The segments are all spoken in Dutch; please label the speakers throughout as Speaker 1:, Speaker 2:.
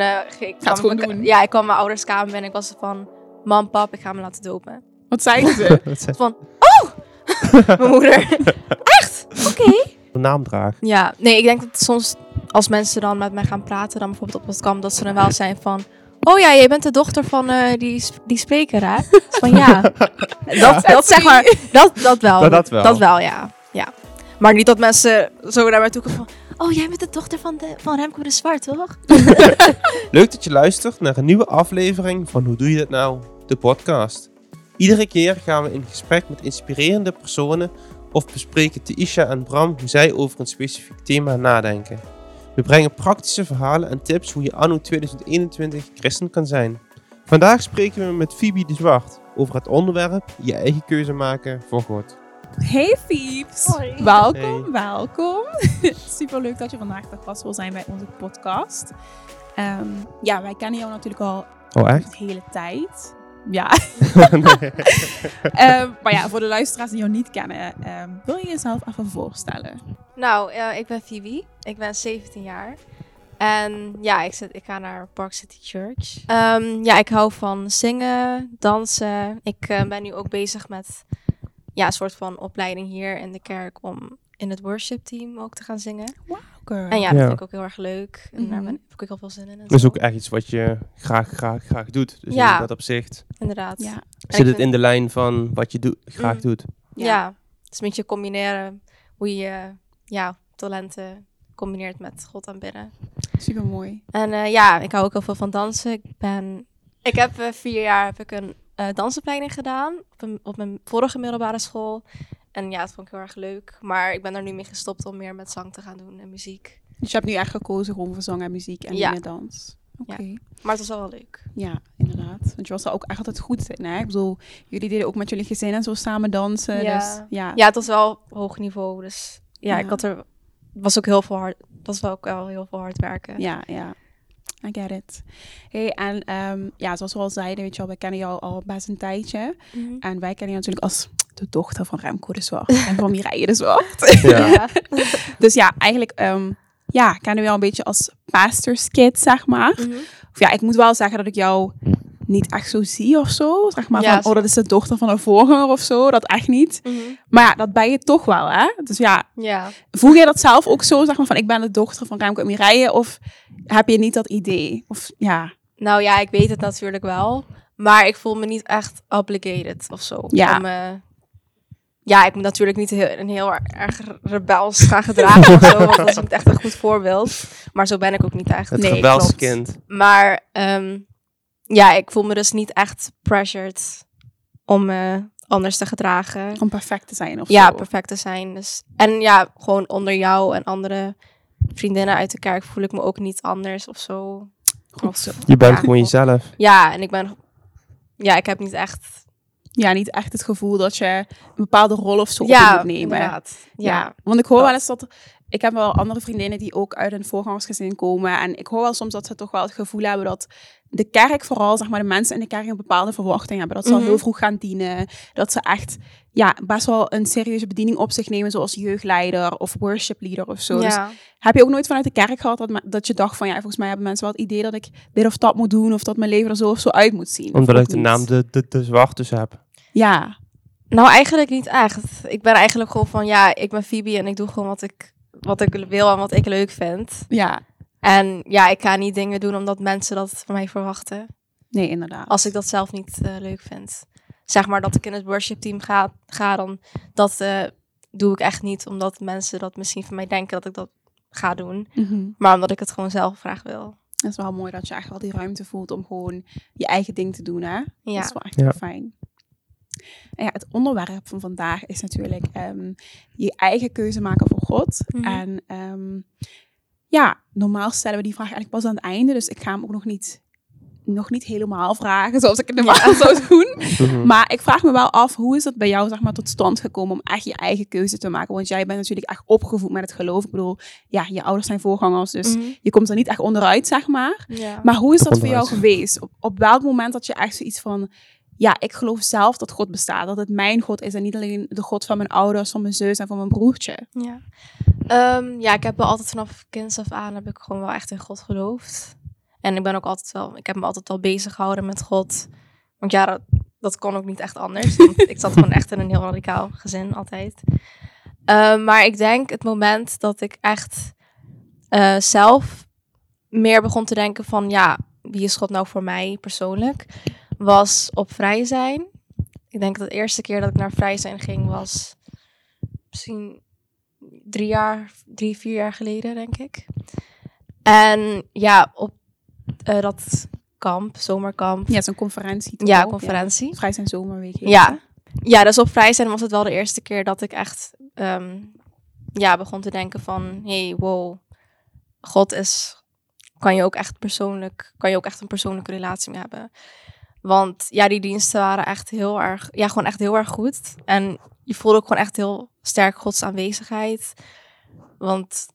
Speaker 1: eh, ik kwam mijn-
Speaker 2: doen.
Speaker 1: Ja, ik kwam mijn ouders kamer binnen. Ik was van, mam, pap, ik ga me laten dopen.
Speaker 2: Wat zeiden ze?
Speaker 1: Van, oh! mijn moeder. Echt? Oké.
Speaker 3: de naamdraag?
Speaker 1: Ja, nee, ik denk dat soms als mensen dan met mij gaan praten, dan bijvoorbeeld op het kamp, dat ze dan wel zijn van... Oh ja, jij bent de dochter van eh, die, die spreker, hè? Van ja. Dat, dat zeg maar, dat, dat wel.
Speaker 3: Dat- dat wel.
Speaker 1: Dat wel, ja. ja. Maar niet dat mensen zo naar mij toe komen van... Oh, jij bent de dochter van, de, van Remco de Zwart, toch?
Speaker 3: Leuk dat je luistert naar een nieuwe aflevering van Hoe Doe Je Dat Nou? De podcast. Iedere keer gaan we in gesprek met inspirerende personen of bespreken Tisha en Bram hoe zij over een specifiek thema nadenken. We brengen praktische verhalen en tips hoe je anno 2021 christen kan zijn. Vandaag spreken we met Phoebe de Zwart over het onderwerp je eigen keuze maken voor God.
Speaker 2: Hey Fieps.
Speaker 1: Hoi.
Speaker 2: Welkom,
Speaker 3: Hey.
Speaker 2: welkom. Super leuk dat je vandaag te gast wil zijn bij onze podcast. Ehm, ja, wij kennen jou natuurlijk al
Speaker 3: Oh echt?
Speaker 2: de hele tijd. Ja. Ehm, maar ja, voor de luisteraars die jou niet kennen, ehm, wil je jezelf even voorstellen?
Speaker 1: Nou, eh, ik ben Phoebe. Ik ben 17 jaar. En ja, ik, zit, ik ga naar Park City Church. Ehm, ja, ik hou van zingen, dansen. Ik eh, ben nu ook bezig met ja, een soort van opleiding hier in de kerk om in het worship team ook te gaan zingen. En ja, dat
Speaker 3: Ja.
Speaker 1: vind ik ook heel erg leuk. En daar
Speaker 2: Mhm.
Speaker 1: ben, heb ik ook heel veel zin in.
Speaker 3: Dat is ook echt iets wat je graag, graag, graag doet. Dus
Speaker 1: Ja.
Speaker 3: in dat opzicht
Speaker 1: Inderdaad.
Speaker 2: Ja.
Speaker 3: Zit het in de lijn van wat je doet, graag
Speaker 1: Mm.
Speaker 3: doet.
Speaker 1: Ja.
Speaker 2: Ja.
Speaker 1: het is een beetje combineren hoe je ja, talenten combineert met God aanbidden.
Speaker 2: Super mooi.
Speaker 1: En eh, ja, ik hou ook heel veel van dansen. Ik ben... Ik heb eh, vier jaar heb ik een eh, dansopleiding gedaan op, een- op mijn vorige middelbare school. En ja, dat vond ik heel erg leuk. Maar ik ben er nu mee gestopt om meer met zang te gaan doen en muziek.
Speaker 2: Dus je hebt nu echt gekozen gewoon voor zang en muziek en
Speaker 1: Ja.
Speaker 2: dans. Oké.
Speaker 1: Ja. Maar het was wel wel leuk.
Speaker 2: Ja, inderdaad. Want je was er ook echt altijd goed in, hè? Ik bedoel, jullie deden ook met jullie gezin en zo samen dansen.
Speaker 1: Ja.
Speaker 2: Dus ja.
Speaker 1: Ja, het was wel hoog niveau. Dus ja,
Speaker 2: Ja.
Speaker 1: ik had er... was ook heel veel hard... Dat was ook wel heel veel hard werken.
Speaker 2: Ja, ja. I get it. Hey, en ehm, ja, zoals we al zeiden, weet je wel, wij kennen jou al best een tijdje.
Speaker 1: Mhm.
Speaker 2: En wij kennen jou natuurlijk als de dochter van Remco de Zwart en van Mireille de Zwart.
Speaker 3: Ja.
Speaker 2: Dus ja, eigenlijk ehm, ja, kennen we jou een beetje als pastor's kid, zeg maar.
Speaker 1: Mhm.
Speaker 2: Of ja, ik moet wel zeggen dat ik jou niet echt zo zie of zo. Zeg maar
Speaker 1: Ja,
Speaker 2: van, oh, dat is de dochter van een voorganger of zo. Dat echt niet.
Speaker 1: Mhm.
Speaker 2: Maar ja, dat ben je toch wel, hè? Dus ja,
Speaker 1: Ja.
Speaker 2: voel je dat zelf ook zo, zeg maar, van ik ben de dochter van Remco en Mireille? Of heb je niet dat idee? Of ja,
Speaker 1: Nou ja, ik weet het natuurlijk wel. Maar ik voel me niet echt obligated of zo.
Speaker 2: Ja.
Speaker 1: Om, eh, ja, ik moet natuurlijk niet heel, een heel erg rebels gaan gedragen of zo. Want dat is niet echt een goed voorbeeld. Maar zo ben ik ook niet echt.
Speaker 3: Het
Speaker 2: Nee,
Speaker 3: rebelskind.
Speaker 1: Maar ehm, ja, ik voel me dus niet echt pressured om me anders te gedragen.
Speaker 2: om perfect te zijn of
Speaker 1: Ja,
Speaker 2: zo.
Speaker 1: perfect te zijn. Dus. En ja, gewoon onder jou en andere vriendinnen uit de kerk voel ik me ook niet anders of zo.
Speaker 2: Goed zo.
Speaker 3: Je bent
Speaker 1: Ja.
Speaker 3: gewoon jezelf.
Speaker 1: Ja, en ik ben... Ja, ik heb niet echt...
Speaker 2: Ja, niet echt het gevoel dat je een bepaalde rol of zo op je
Speaker 1: ja,
Speaker 2: moet nemen.
Speaker 1: inderdaad. Ja.
Speaker 2: want ik hoor
Speaker 1: dat.
Speaker 2: wel eens dat... Ik heb wel andere vriendinnen die ook uit een voorgangersgezin komen. En ik hoor wel soms dat ze toch wel het gevoel hebben dat de kerk vooral, zeg maar, de mensen in de kerk een bepaalde verwachting hebben. Dat ze al
Speaker 1: Mhm.
Speaker 2: heel vroeg gaan dienen. Dat ze echt, ja, best wel een serieuze bediening op zich nemen, zoals jeugdleider of worship leader of zo. Dus heb je ook nooit vanuit de kerk gehad dat, dat je dacht van, ja, volgens mij hebben mensen wel het idee dat ik dit of dat moet doen, of dat mijn leven er zo of zo uit moet zien.
Speaker 3: Omdat ik de
Speaker 2: niet?
Speaker 3: naam de, de, de Zwart dus heb.
Speaker 2: Ja,
Speaker 1: Nou, eigenlijk niet echt. Ik ben eigenlijk gewoon van, ja, ik ben Phoebe en ik doe gewoon wat ik, wat ik wil en wat ik leuk vind.
Speaker 2: ja.
Speaker 1: En ja, ik ga niet dingen doen omdat mensen dat van mij verwachten.
Speaker 2: Nee, inderdaad.
Speaker 1: Als ik dat zelf niet eh, leuk vind. Zeg maar dat ik in het worship team ga, ga dan dat eh, doe ik echt niet omdat mensen dat misschien van mij denken dat ik dat ga doen.
Speaker 2: Mhm.
Speaker 1: Maar omdat ik het gewoon zelf graag wil.
Speaker 2: Het is wel mooi dat je echt wel die ruimte voelt om gewoon je eigen ding te doen, hè? Dat
Speaker 1: Ja.
Speaker 2: is wel echt
Speaker 3: Ja.
Speaker 2: heel fijn. En ja, het onderwerp van vandaag is natuurlijk ehm, je eigen keuze maken voor God.
Speaker 1: Mhm.
Speaker 2: En ehm, ja, normaal stellen we die vraag eigenlijk pas aan het einde, dus ik ga hem ook nog niet, nog niet helemaal vragen zoals ik het normaal zou doen.
Speaker 3: Mhm.
Speaker 2: Maar ik vraag me wel af, hoe is dat bij jou zeg maar, tot stand gekomen om echt je eigen keuze te maken? Want jij bent natuurlijk echt opgevoed met het geloof. Ik bedoel, ja, je ouders zijn voorgangers, dus
Speaker 1: Mhm.
Speaker 2: je komt er niet echt onderuit, zeg maar.
Speaker 1: Ja.
Speaker 2: Maar hoe is dat voor jou geweest? Op, op welk moment dat je echt zoiets van... Ja, ik geloof zelf dat God bestaat. Dat het mijn God is en niet alleen de God van mijn ouders, van mijn zus en van mijn broertje.
Speaker 1: Ja. Ehm, ja, ik heb wel altijd vanaf kinds af aan heb ik gewoon wel echt in God geloofd. En ik ben ook altijd wel, ik heb me altijd wel bezig gehouden met God. Want ja, dat, dat kon ook niet echt anders. Want ik zat gewoon echt in een heel radicaal gezin altijd. Eh, maar ik denk het moment dat ik echt eh, zelf meer begon te denken van ja, wie is God nou voor mij persoonlijk, was op vrij zijn. Ik denk dat de eerste keer dat ik naar vrij zijn ging was misschien drie jaar, drie, vier jaar geleden, denk ik. En ja, op eh, dat kamp, zomerkamp.
Speaker 2: Ja, zo'n conferentie. toch
Speaker 1: Ja, conferentie.
Speaker 2: Ja. Vrij zijn zomerweek. heet
Speaker 1: Ja. Ja, dus op vrij zijn was het wel de eerste keer dat ik echt ehm, ja, begon te denken van... hey, wow, God is... Kan je ook echt persoonlijk... Kan je ook echt een persoonlijke relatie mee hebben. Want ja, die diensten waren echt heel erg... Ja, gewoon echt heel erg goed. En je voelde ook gewoon echt heel sterk Gods aanwezigheid. Want...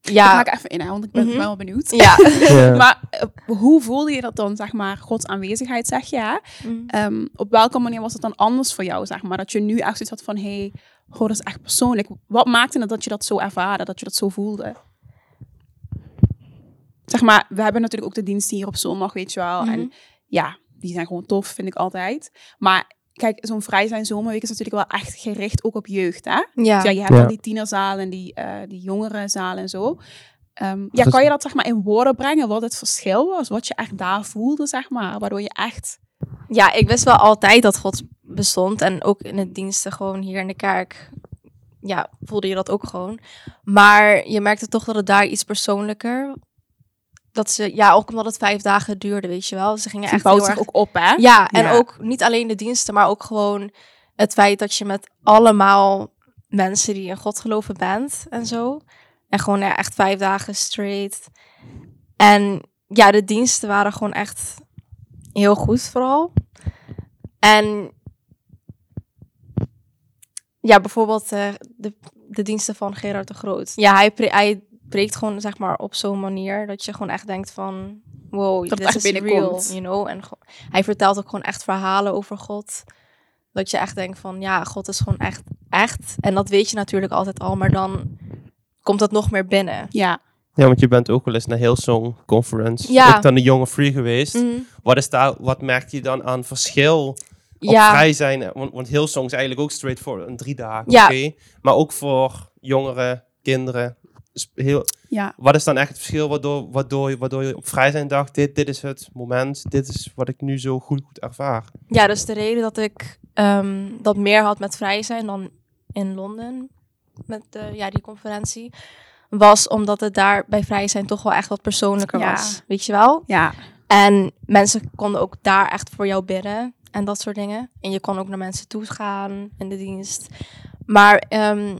Speaker 2: Ik
Speaker 1: Ja,
Speaker 2: haak even in, hè, want ik ben
Speaker 1: Mhm.
Speaker 2: wel benieuwd.
Speaker 1: ja.
Speaker 3: Ja.
Speaker 2: Maar eh, hoe voelde je dat dan, zeg maar, Gods aanwezigheid, zeg je? Hè?
Speaker 1: Mm.
Speaker 2: Ehm, op welke manier was het dan anders voor jou, zeg maar? Dat je nu echt zoiets had van, hé, hey, God is echt persoonlijk. Wat maakte het dat je dat zo ervaarde, dat je dat zo voelde? Zeg maar, we hebben natuurlijk ook de diensten hier op zondag, weet je wel.
Speaker 1: Mhm.
Speaker 2: En ja, die zijn gewoon tof, vind ik altijd. Maar kijk, zo'n vrij zijn zomerweek is natuurlijk wel echt gericht ook op jeugd, hè?
Speaker 1: Ja.
Speaker 2: Ja, je hebt
Speaker 3: Ja.
Speaker 2: al die tienerzalen en die, eh die jongerenzalen en zo. Ehm, ja, kan je dat zeg maar in woorden brengen wat het verschil was? Wat je echt daar voelde, zeg maar? Waardoor je echt...
Speaker 1: Ja, ik wist wel altijd dat God bestond. En ook in het diensten gewoon hier in de kerk. Ja, voelde je dat ook gewoon. Maar je merkte toch dat het daar iets persoonlijker... Dat ze, ja, ook omdat het vijf dagen duurde, weet je wel. Ze gingen echt heel erg...
Speaker 2: ook op, hè?
Speaker 1: Ja, en
Speaker 2: Ja.
Speaker 1: ook niet alleen de diensten, maar ook gewoon het feit dat je met allemaal mensen die in God geloven bent en zo. En gewoon ja, echt vijf dagen straight. En ja, de diensten waren gewoon echt heel goed vooral. En ja, bijvoorbeeld eh, de, de diensten van Gerard de Groot. Ja, hij, pre hij preekt gewoon zeg maar op zo'n manier dat je gewoon echt denkt van... Wow,
Speaker 2: Dat
Speaker 1: dit is real,
Speaker 2: binnenkomt.
Speaker 1: you know. En hij vertelt ook gewoon echt verhalen over God. Dat je echt denkt van, ja, God is gewoon echt, echt. En dat weet je natuurlijk altijd al, maar dan komt dat nog meer binnen.
Speaker 2: Ja.
Speaker 3: Ja, want je bent ook wel eens naar Hillsong Conference.
Speaker 1: Ja.
Speaker 3: Ook dan de jonge free geweest.
Speaker 1: Mhm.
Speaker 3: Wat, is daar, wat merk je dan aan verschil op
Speaker 1: Ja,
Speaker 3: vrij zijn? Want, want Hillsong is eigenlijk ook straight voor een drie dagen.
Speaker 1: Ja.
Speaker 3: oké. Maar ook voor jongeren, kinderen. Heel,
Speaker 2: Ja.
Speaker 3: wat is dan echt het verschil waardoor, waardoor, je- waardoor je op vrij zijn dacht, dit, dit is het moment, dit is wat ik nu zo goed, goed ervaar.
Speaker 1: ja, dus de reden dat ik ehm, dat meer had met vrij zijn dan in Londen, met de, ja, die conferentie, was omdat het daar bij vrij zijn toch wel echt wat persoonlijker
Speaker 2: Ja.
Speaker 1: was. Weet je wel?
Speaker 2: Ja.
Speaker 1: En mensen konden ook daar echt voor jou bidden en dat soort dingen. En je kon ook naar mensen toe gaan in de dienst. Maar ehm,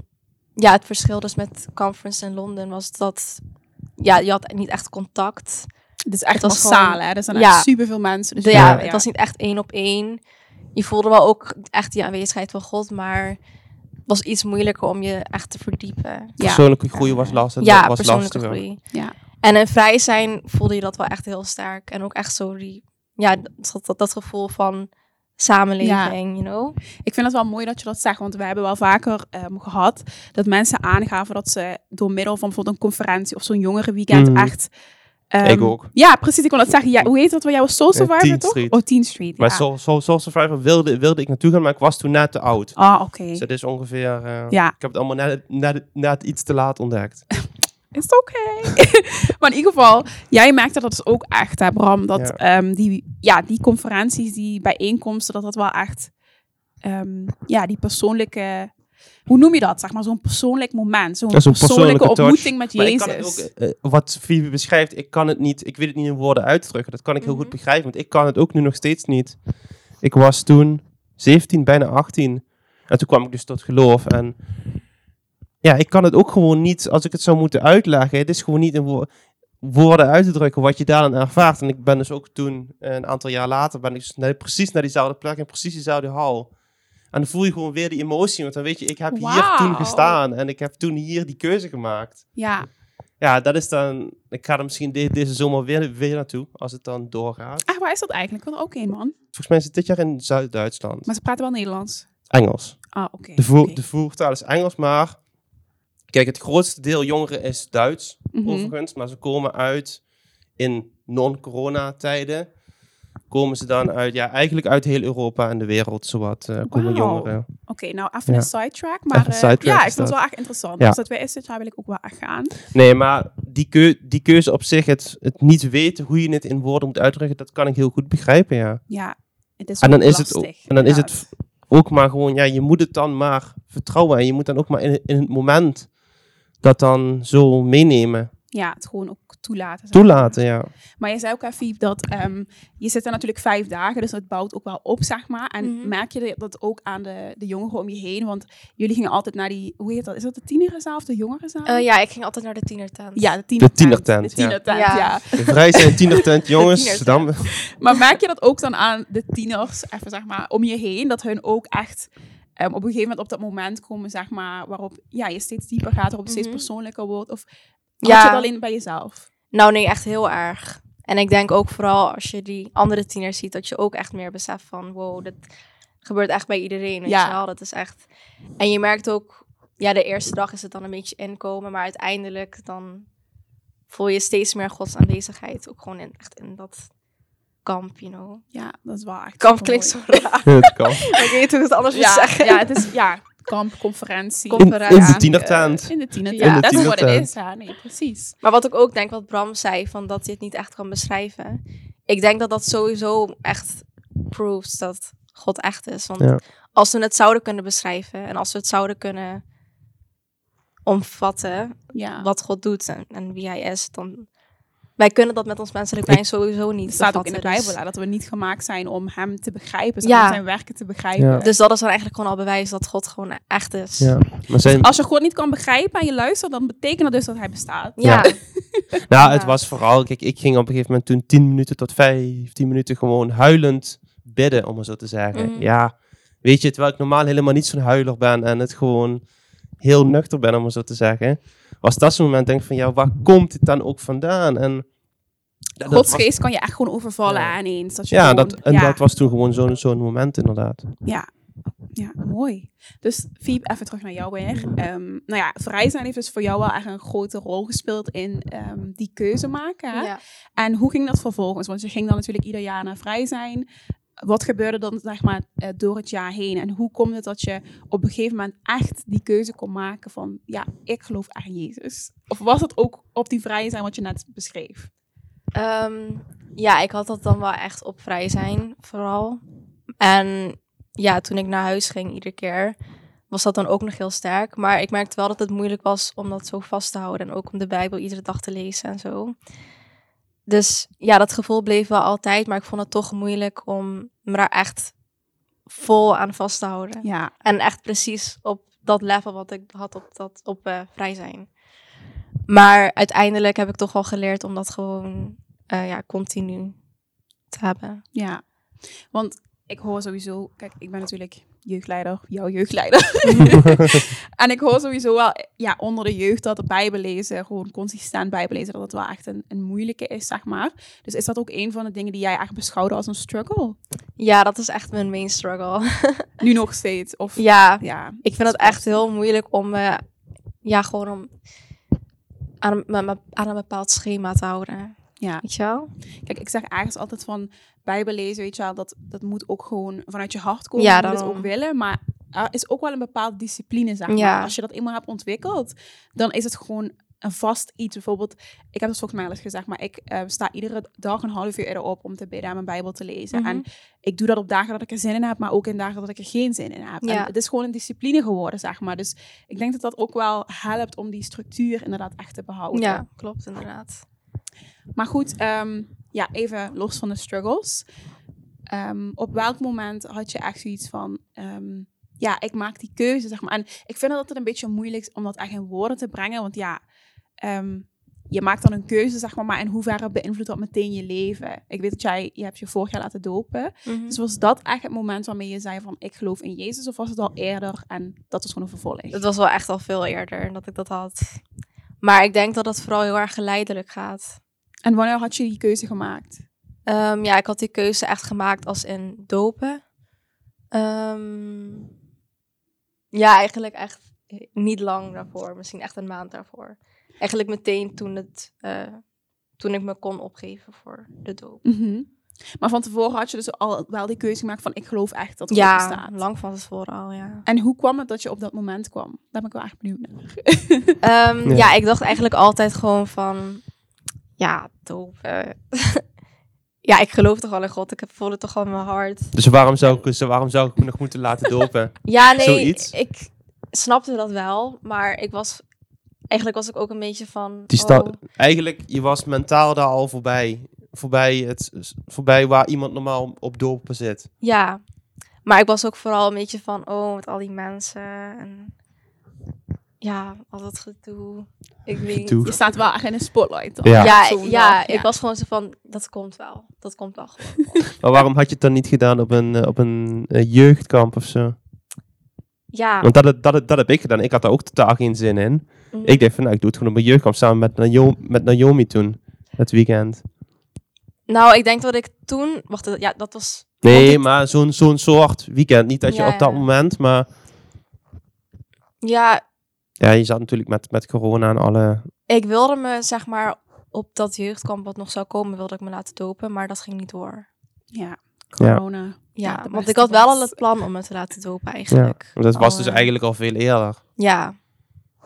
Speaker 1: ja, het verschil dus met conference in Londen was dat ja, je had niet echt contact.
Speaker 2: Het is echt massaal, hè? Er zijn
Speaker 1: Ja.
Speaker 2: echt superveel mensen. Dus
Speaker 1: De-
Speaker 2: ja,
Speaker 1: ja, het was niet echt één op één. Je voelde wel ook echt die aanwezigheid van God, maar het was iets moeilijker om je echt te verdiepen.
Speaker 2: Ja.
Speaker 3: Persoonlijke groei was lastig.
Speaker 1: Ja,
Speaker 3: was
Speaker 1: persoonlijke
Speaker 3: lastiger.
Speaker 1: groei.
Speaker 2: Ja.
Speaker 1: En in vrij zijn voelde je dat wel echt heel sterk. En ook echt zo die, ja, dat, dat, dat gevoel van samenleving, you know?
Speaker 2: Ik vind het wel mooi dat je dat zegt, want we hebben wel vaker ehm, gehad dat mensen aangaven dat ze door middel van bijvoorbeeld een conferentie of zo'n jongerenweekend
Speaker 3: Mhm.
Speaker 2: echt... ehm,
Speaker 3: Ik ook.
Speaker 2: Ja, precies. Ik wil dat zeggen. Ja, hoe heet dat waar jouw Soul
Speaker 3: Eh,
Speaker 2: Survivor,
Speaker 3: Teen
Speaker 2: toch?
Speaker 3: Street.
Speaker 2: Oh, Teen Street,
Speaker 3: Maar
Speaker 2: ja.
Speaker 3: Soul, Soul, Soul Survivor wilde, wilde ik naartoe gaan, maar ik was toen net te oud.
Speaker 2: Ah, oké.
Speaker 3: Dus dat is ongeveer... eh,
Speaker 2: Ja.
Speaker 3: Ik heb het allemaal net, net, net iets te laat ontdekt.
Speaker 2: Is het oké? maar in ieder geval, jij merkte dat dus ook echt, hè, Bram, dat
Speaker 3: Ja.
Speaker 2: ehm, die, ja, die conferenties, die bijeenkomsten, dat dat wel echt, ehm, ja, die persoonlijke, hoe noem je dat, zeg maar, zo'n persoonlijk moment, zo'n persoonlijke, ontmoeting met
Speaker 3: Maar ik
Speaker 2: Jezus.
Speaker 3: kan het ook, eh, wat Phoebe beschrijft, ik kan het niet, ik weet het niet in woorden uitdrukken. Dat kan ik heel
Speaker 1: Mhm.
Speaker 3: goed begrijpen, want ik kan het ook nu nog steeds niet. Ik was toen 17, bijna 18. En toen kwam ik dus tot geloof. En ja, ik kan het ook gewoon niet, als ik het zou moeten uitleggen, het is gewoon niet in wo- woorden uit te drukken wat je daarin ervaart. En ik ben dus ook toen, eh, een aantal jaar later, ben ik dus naar- precies naar diezelfde plek en precies diezelfde hal. En dan voel je gewoon weer die emotie, want dan weet je, ik heb hier toen gestaan en ik heb toen hier die keuze gemaakt.
Speaker 2: Ja,
Speaker 3: Ja, dat is dan. Ik ga er misschien de- deze zomer weer, weer naartoe. Als het dan doorgaat.
Speaker 2: echt, waar is dat eigenlijk? Wil er ook een, man.
Speaker 3: Volgens mij is het dit jaar in Zuid-Duitsland.
Speaker 2: Maar ze praten wel Nederlands.
Speaker 3: Engels.
Speaker 2: Ah, oké.
Speaker 3: De,
Speaker 2: oké.
Speaker 3: de voertaal is Engels, maar. Kijk, het grootste deel jongeren is Duits,
Speaker 2: Mhm.
Speaker 3: overigens. Maar ze komen uit in non-corona tijden komen ze dan uit, ja, eigenlijk uit heel Europa en de wereld, zowat, eh, komen jongeren.
Speaker 2: Oké, nou even
Speaker 3: Ja.
Speaker 2: een sidetrack. Maar eh,
Speaker 3: sidetrack
Speaker 2: ja, ik vind het wel echt interessant.
Speaker 3: Ja.
Speaker 2: Als dat weer is dit jaar, wil ik ook wel echt gaan.
Speaker 3: Nee, maar die, keu die keuze op zich, het, het niet weten hoe je het in woorden moet uitdrukken, dat kan ik heel goed begrijpen, ja.
Speaker 2: Ja, het is
Speaker 3: En dan is het ook,
Speaker 2: lastig,
Speaker 3: en dan is het ook maar gewoon, ja, je moet het dan maar vertrouwen en je moet dan ook maar in, in het moment dat dan zo meenemen,
Speaker 2: Ja, het gewoon ook toelaten. zeg maar.
Speaker 3: toelaten, ja.
Speaker 2: Maar je zei ook, Fiep, dat ehm, je zit er natuurlijk vijf dagen, dus het bouwt ook wel op, zeg maar. En
Speaker 1: Mhm.
Speaker 2: merk je dat ook aan de, de jongeren om je heen? Want jullie gingen altijd naar die, hoe heet dat? Is dat de tienerenzaal of de jongerenzaal?
Speaker 1: Eh, ja, ik ging altijd naar de tienertent.
Speaker 2: ja, de tienertent.
Speaker 3: tienertent,
Speaker 2: De
Speaker 3: ja.
Speaker 2: tienertent,
Speaker 1: Ja.
Speaker 2: ja.
Speaker 3: De vrij zijn tienertent, jongens.
Speaker 1: tienertent.
Speaker 3: Dan,
Speaker 2: Maar merk je dat ook dan aan de tieners, even zeg maar, om je heen, dat hun ook echt ehm, op een gegeven moment op dat moment komen, zeg maar, waarop ja, je steeds dieper gaat, waarop het steeds
Speaker 1: Mhm.
Speaker 2: persoonlijker wordt? Of
Speaker 1: Ja.
Speaker 2: had je het alleen bij jezelf?
Speaker 1: Nou nee, echt heel erg. En ik denk ook vooral als je die andere tieners ziet, dat je ook echt meer beseft van, wow, dit gebeurt echt bij iedereen, weet
Speaker 2: Ja.
Speaker 1: je wel. Dat is echt... En je merkt ook, ja, de eerste dag is het dan een beetje inkomen, maar uiteindelijk dan voel je steeds meer Gods aanwezigheid. Ook gewoon in, echt in dat kamp, you know.
Speaker 2: Ja, dat is wel echt
Speaker 1: Kamp klinkt zo raar.
Speaker 3: het kan.
Speaker 1: ik weet hoe ik het anders
Speaker 2: Ja,
Speaker 1: zeggen.
Speaker 2: ja, het is ja, kamp, conferentie.
Speaker 3: In, in de tienertent.
Speaker 2: In de tienertent.
Speaker 1: Ja,
Speaker 2: Ja,
Speaker 1: In
Speaker 3: de
Speaker 2: dat is wat het is. Ja, nee, precies.
Speaker 1: Maar wat ik ook denk, wat Bram zei, van dat hij het niet echt kan beschrijven. Ik denk dat dat sowieso echt proves dat God echt is. Want
Speaker 3: Ja.
Speaker 1: als we het zouden kunnen beschrijven en als we het zouden kunnen omvatten,
Speaker 2: Ja.
Speaker 1: wat God doet en, en wie hij is, dan... Wij kunnen dat met ons menselijk brein sowieso niet
Speaker 2: Het staat ook in de
Speaker 1: dus-
Speaker 2: Bijbel dat we niet gemaakt zijn om hem te begrijpen,
Speaker 1: Ja.
Speaker 2: maar, zijn werken te begrijpen.
Speaker 3: Ja.
Speaker 1: Dus dat is dan eigenlijk gewoon al bewijs dat God gewoon echt is.
Speaker 3: Ja. Maar zijn,
Speaker 2: Als je God niet kan begrijpen en je luistert, dan betekent dat dus dat hij bestaat.
Speaker 1: Ja,
Speaker 3: nou, het
Speaker 1: Ja.
Speaker 3: was vooral, kijk, ik ging op een gegeven moment toen 10 minuten tot 15 minuten gewoon huilend bidden, om maar zo te zeggen.
Speaker 1: Mhm.
Speaker 3: Ja, weet je, terwijl ik normaal helemaal niet zo'n huiler ben en het gewoon heel nuchter ben, om maar zo te zeggen. Was dat zo'n moment denk ik van, ja, waar komt dit dan ook vandaan? En dat, dat
Speaker 2: Gods
Speaker 3: was-
Speaker 2: geest kan je echt gewoon overvallen
Speaker 3: Ja.
Speaker 2: aan ineens. Dat je
Speaker 3: ja,
Speaker 2: gewoon-
Speaker 3: dat, en
Speaker 2: ja,
Speaker 3: dat was toen gewoon zo'n zo'n moment inderdaad.
Speaker 2: Ja. ja, mooi. Dus Fiep, even terug naar jou weer. Ehm, nou ja, vrij zijn heeft dus voor jou wel echt een grote rol gespeeld in ehm, die keuze maken. Hè?
Speaker 1: ja.
Speaker 2: En hoe ging dat vervolgens? Want je ging dan natuurlijk ieder jaar naar vrij zijn. Wat gebeurde dan zeg maar eh, door het jaar heen? En hoe komt het dat je op een gegeven moment echt die keuze kon maken van... Ja, ik geloof in Jezus. Of was het ook op die vrij zijn wat je net beschreef?
Speaker 1: Ehm, ja, ik had dat dan wel echt op vrij zijn, vooral. En ja, toen ik naar huis ging iedere keer, was dat dan ook nog heel sterk. Maar ik merkte wel dat het moeilijk was om dat zo vast te houden. En ook om de Bijbel iedere dag te lezen en zo. Dus ja, dat gevoel bleef wel altijd. Maar ik vond het toch moeilijk om me daar echt vol aan vast te houden.
Speaker 2: Ja,
Speaker 1: En echt precies op dat level wat ik had op, dat, op eh, vrij zijn. Maar uiteindelijk heb ik toch wel geleerd om dat gewoon eh, ja, continu te hebben.
Speaker 2: ja. Want ik hoor sowieso... Kijk, ik ben natuurlijk jeugdleider, jouw jeugdleider. en ik hoor sowieso wel ja, onder de jeugd dat het bijbelezen, gewoon consistent bijbelezen, dat het wel echt een, een moeilijke is, zeg maar. Dus is dat ook een van de dingen die jij echt beschouwde als een struggle?
Speaker 1: Ja, dat is echt mijn main struggle.
Speaker 2: Nu nog steeds? Of,
Speaker 1: ja,
Speaker 2: ja.
Speaker 1: ik vind het echt heel moeilijk om me ja, gewoon om aan, een- aan een bepaald schema te houden.
Speaker 2: Ja.
Speaker 1: Weet je wel?
Speaker 2: Kijk, ik zeg ergens altijd van bijbelezen, weet je wel, dat, dat moet ook gewoon vanuit je hart komen.
Speaker 1: Ja,
Speaker 2: je moet het ook willen, maar er is ook wel een bepaalde discipline, zeg maar.
Speaker 1: Ja.
Speaker 2: Als je dat eenmaal hebt ontwikkeld, dan is het gewoon een vast iets. Bijvoorbeeld, ik heb het volgens mij al eens gezegd, maar ik eh, sta iedere dag een half uur eerder op om te bidden en mijn Bijbel te lezen.
Speaker 1: Mhm.
Speaker 2: En ik doe dat op dagen dat ik er zin in heb, maar ook in dagen dat ik er geen zin in heb.
Speaker 1: Ja.
Speaker 2: En het is gewoon een discipline geworden, zeg maar. Dus ik denk dat dat ook wel helpt om die structuur inderdaad echt te behouden.
Speaker 1: Ja, klopt inderdaad.
Speaker 2: Maar goed, ehm, ja, even los van de struggles. Ehm, op welk moment had je echt zoiets van, ehm, ja, ik maak die keuze, zeg maar. En ik vind dat het een beetje moeilijk is om dat echt in woorden te brengen, want ja, je maakt dan een keuze, zeg maar, maar in hoeverre beïnvloedt dat meteen je leven? Ik weet dat jij, je hebt je vorig jaar laten dopen.
Speaker 1: Mhm.
Speaker 2: Dus was dat echt het moment waarmee je zei van, ik geloof in Jezus, of was het al eerder en dat was gewoon een vervolg?
Speaker 1: Het was wel echt al veel eerder dat ik dat had. Maar ik denk dat het vooral heel erg geleidelijk gaat.
Speaker 2: En wanneer had je die keuze gemaakt?
Speaker 1: Ehm, ja, ik had die keuze echt gemaakt als in dopen. Ehm, ja, eigenlijk echt niet lang daarvoor. Misschien echt een maand daarvoor. Eigenlijk meteen toen het, eh, toen ik me kon opgeven voor de doop.
Speaker 2: Mhm. Maar van tevoren had je dus al wel die keuze gemaakt van ik geloof echt dat God
Speaker 1: Ja,
Speaker 2: bestaat.
Speaker 1: lang van tevoren al, ja.
Speaker 2: En hoe kwam het dat je op dat moment kwam? Daar ben ik wel echt benieuwd naar.
Speaker 1: Ehm,
Speaker 3: Ja.
Speaker 1: ja. ik dacht eigenlijk altijd gewoon van, ja, doop. eh. ja, ik geloof toch wel in God. Ik heb- voel het toch wel in mijn hart.
Speaker 3: Dus waarom zou ik, dus waarom zou ik me nog moeten laten dopen?
Speaker 1: Ja, nee,
Speaker 3: Zoiets?
Speaker 1: ik snapte dat wel, maar ik was, eigenlijk was ik ook een beetje van,
Speaker 3: Die sta-
Speaker 1: oh,
Speaker 3: Eigenlijk, je was mentaal daar al voorbij. Voorbij, het, voorbij waar iemand normaal op dopen zit.
Speaker 1: ja. Maar ik was ook vooral een beetje van, oh, met al die mensen en ja, al dat gedoe. Ik weet.
Speaker 2: Je staat wel echt in een spotlight. Dan.
Speaker 3: Ja.
Speaker 1: Ja, ik was gewoon zo van, dat komt wel. Dat komt wel gewoon.
Speaker 3: Maar waarom had je het dan niet gedaan op een, eh, op een eh, jeugdkamp of zo?
Speaker 1: ja.
Speaker 3: Want dat, heb- dat, dat heb ik gedaan. Ik had daar ook totaal geen zin in.
Speaker 1: mm.
Speaker 3: Ik dacht van, nou, ik doe het gewoon op een jeugdkamp samen met, Naomi, met Naomi toen. Het weekend.
Speaker 1: Nou, ik denk dat ik toen... Wacht, ja, dat was...
Speaker 3: Nee,
Speaker 1: ik-
Speaker 3: maar zo'n zo'n soort weekend. Niet dat je
Speaker 1: Ja,
Speaker 3: op dat moment, maar
Speaker 1: Ja,
Speaker 3: ja, je zat natuurlijk met, met corona en alle...
Speaker 1: ik wilde me, zeg maar, op dat jeugdkamp wat nog zou komen, wilde ik me laten dopen. Maar dat ging niet door.
Speaker 2: Ja, corona.
Speaker 1: Ja,
Speaker 2: Ja,
Speaker 1: want ik had wel al het plan om me te laten dopen
Speaker 3: Ja,
Speaker 1: eigenlijk.
Speaker 3: want dat was
Speaker 1: Al,
Speaker 3: dus
Speaker 1: eh,
Speaker 3: eigenlijk al veel eerder.
Speaker 1: Ja.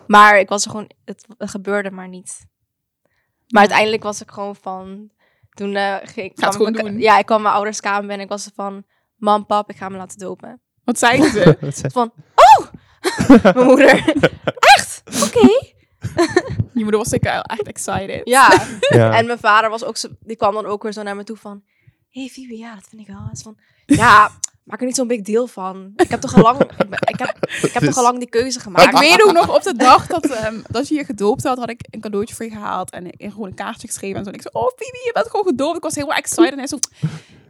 Speaker 1: Maar ik was er gewoon... Het, het gebeurde maar niet. Maar uiteindelijk was ik gewoon van... Toen eh, ging ik... Kwam
Speaker 2: doen.
Speaker 1: Ja, ik kwam mijn ouders kamer binnen en ik was van... Mam, pap, ik ga me laten dopen.
Speaker 2: Wat zeiden ze?
Speaker 1: Van, oh! mijn moeder. Oké.
Speaker 2: Je moeder was zeker echt excited.
Speaker 1: Ja.
Speaker 3: ja.
Speaker 1: En mijn vader was ook zo, die kwam dan ook weer zo naar me toe van, hey Phoebe, ja, dat vind ik wel. eens van, ja, maak er niet zo'n big deal van. Ik heb toch al lang, ik, ben- ik heb, ik heb
Speaker 3: Dus-
Speaker 1: toch al lang die keuze
Speaker 2: Ik
Speaker 1: gemaakt.
Speaker 2: weet ook nog op de dag dat, ehm, dat je je gedoopt had, had ik een cadeautje voor je gehaald en ik gewoon een kaartje geschreven en zo. En ik zei, oh Phoebe, je bent gewoon gedoopt. Ik was helemaal excited en hij zo,